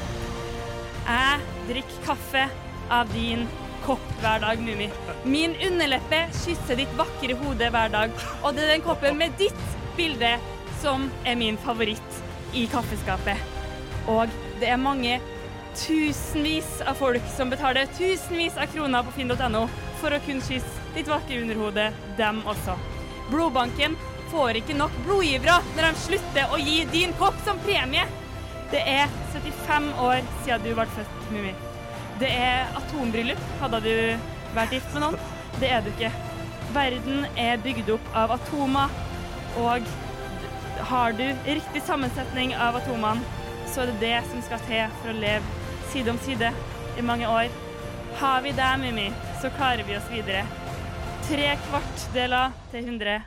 Jeg drikker kaffe av din kopp hver dag, Mummi. Min underleppe kysser ditt vakre hode hver dag, og det er den koppen med ditt bilde som er min favoritt i kaffeskapet. Og det er mange tusenvis av folk som betaler tusenvis av kroner på finn.no for å kunne kysse ditt vakre underhode, dem også. Blodbanken får ikke nok blodgivere når de slutter å gi din kopp som premie. Det er 75 år siden du ble født, Mummi. Det er atombryllup. Hadde du vært gift med noen? Det er du ikke. Verden er bygd opp av atomer, og har du riktig sammensetning av atomene, så er det det som skal til for å leve side om side i mange år. Har vi deg, Mummi, så klarer vi oss videre. Tre kvartdeler til 100.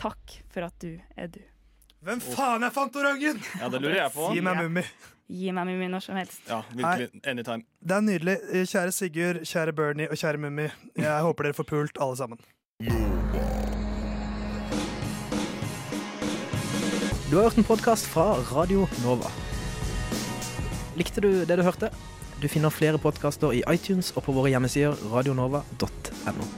Takk for at du er du. Hvem faen er Fantorangen? Ja, det lurer jeg på. Gi meg Mummi. Gi meg Mummi når som helst. Ja, virkelig. Anytime. Det er nydelig. Eh, Kjære Sigurd, kjære Bernie og kjære Mummi. Jeg håper dere får pult, alle sammen. Du har hørt en podkast fra Radio Nova. Likte du det du hørte? Du finner flere podkaster i iTunes og på våre hjemmesider radionova.no.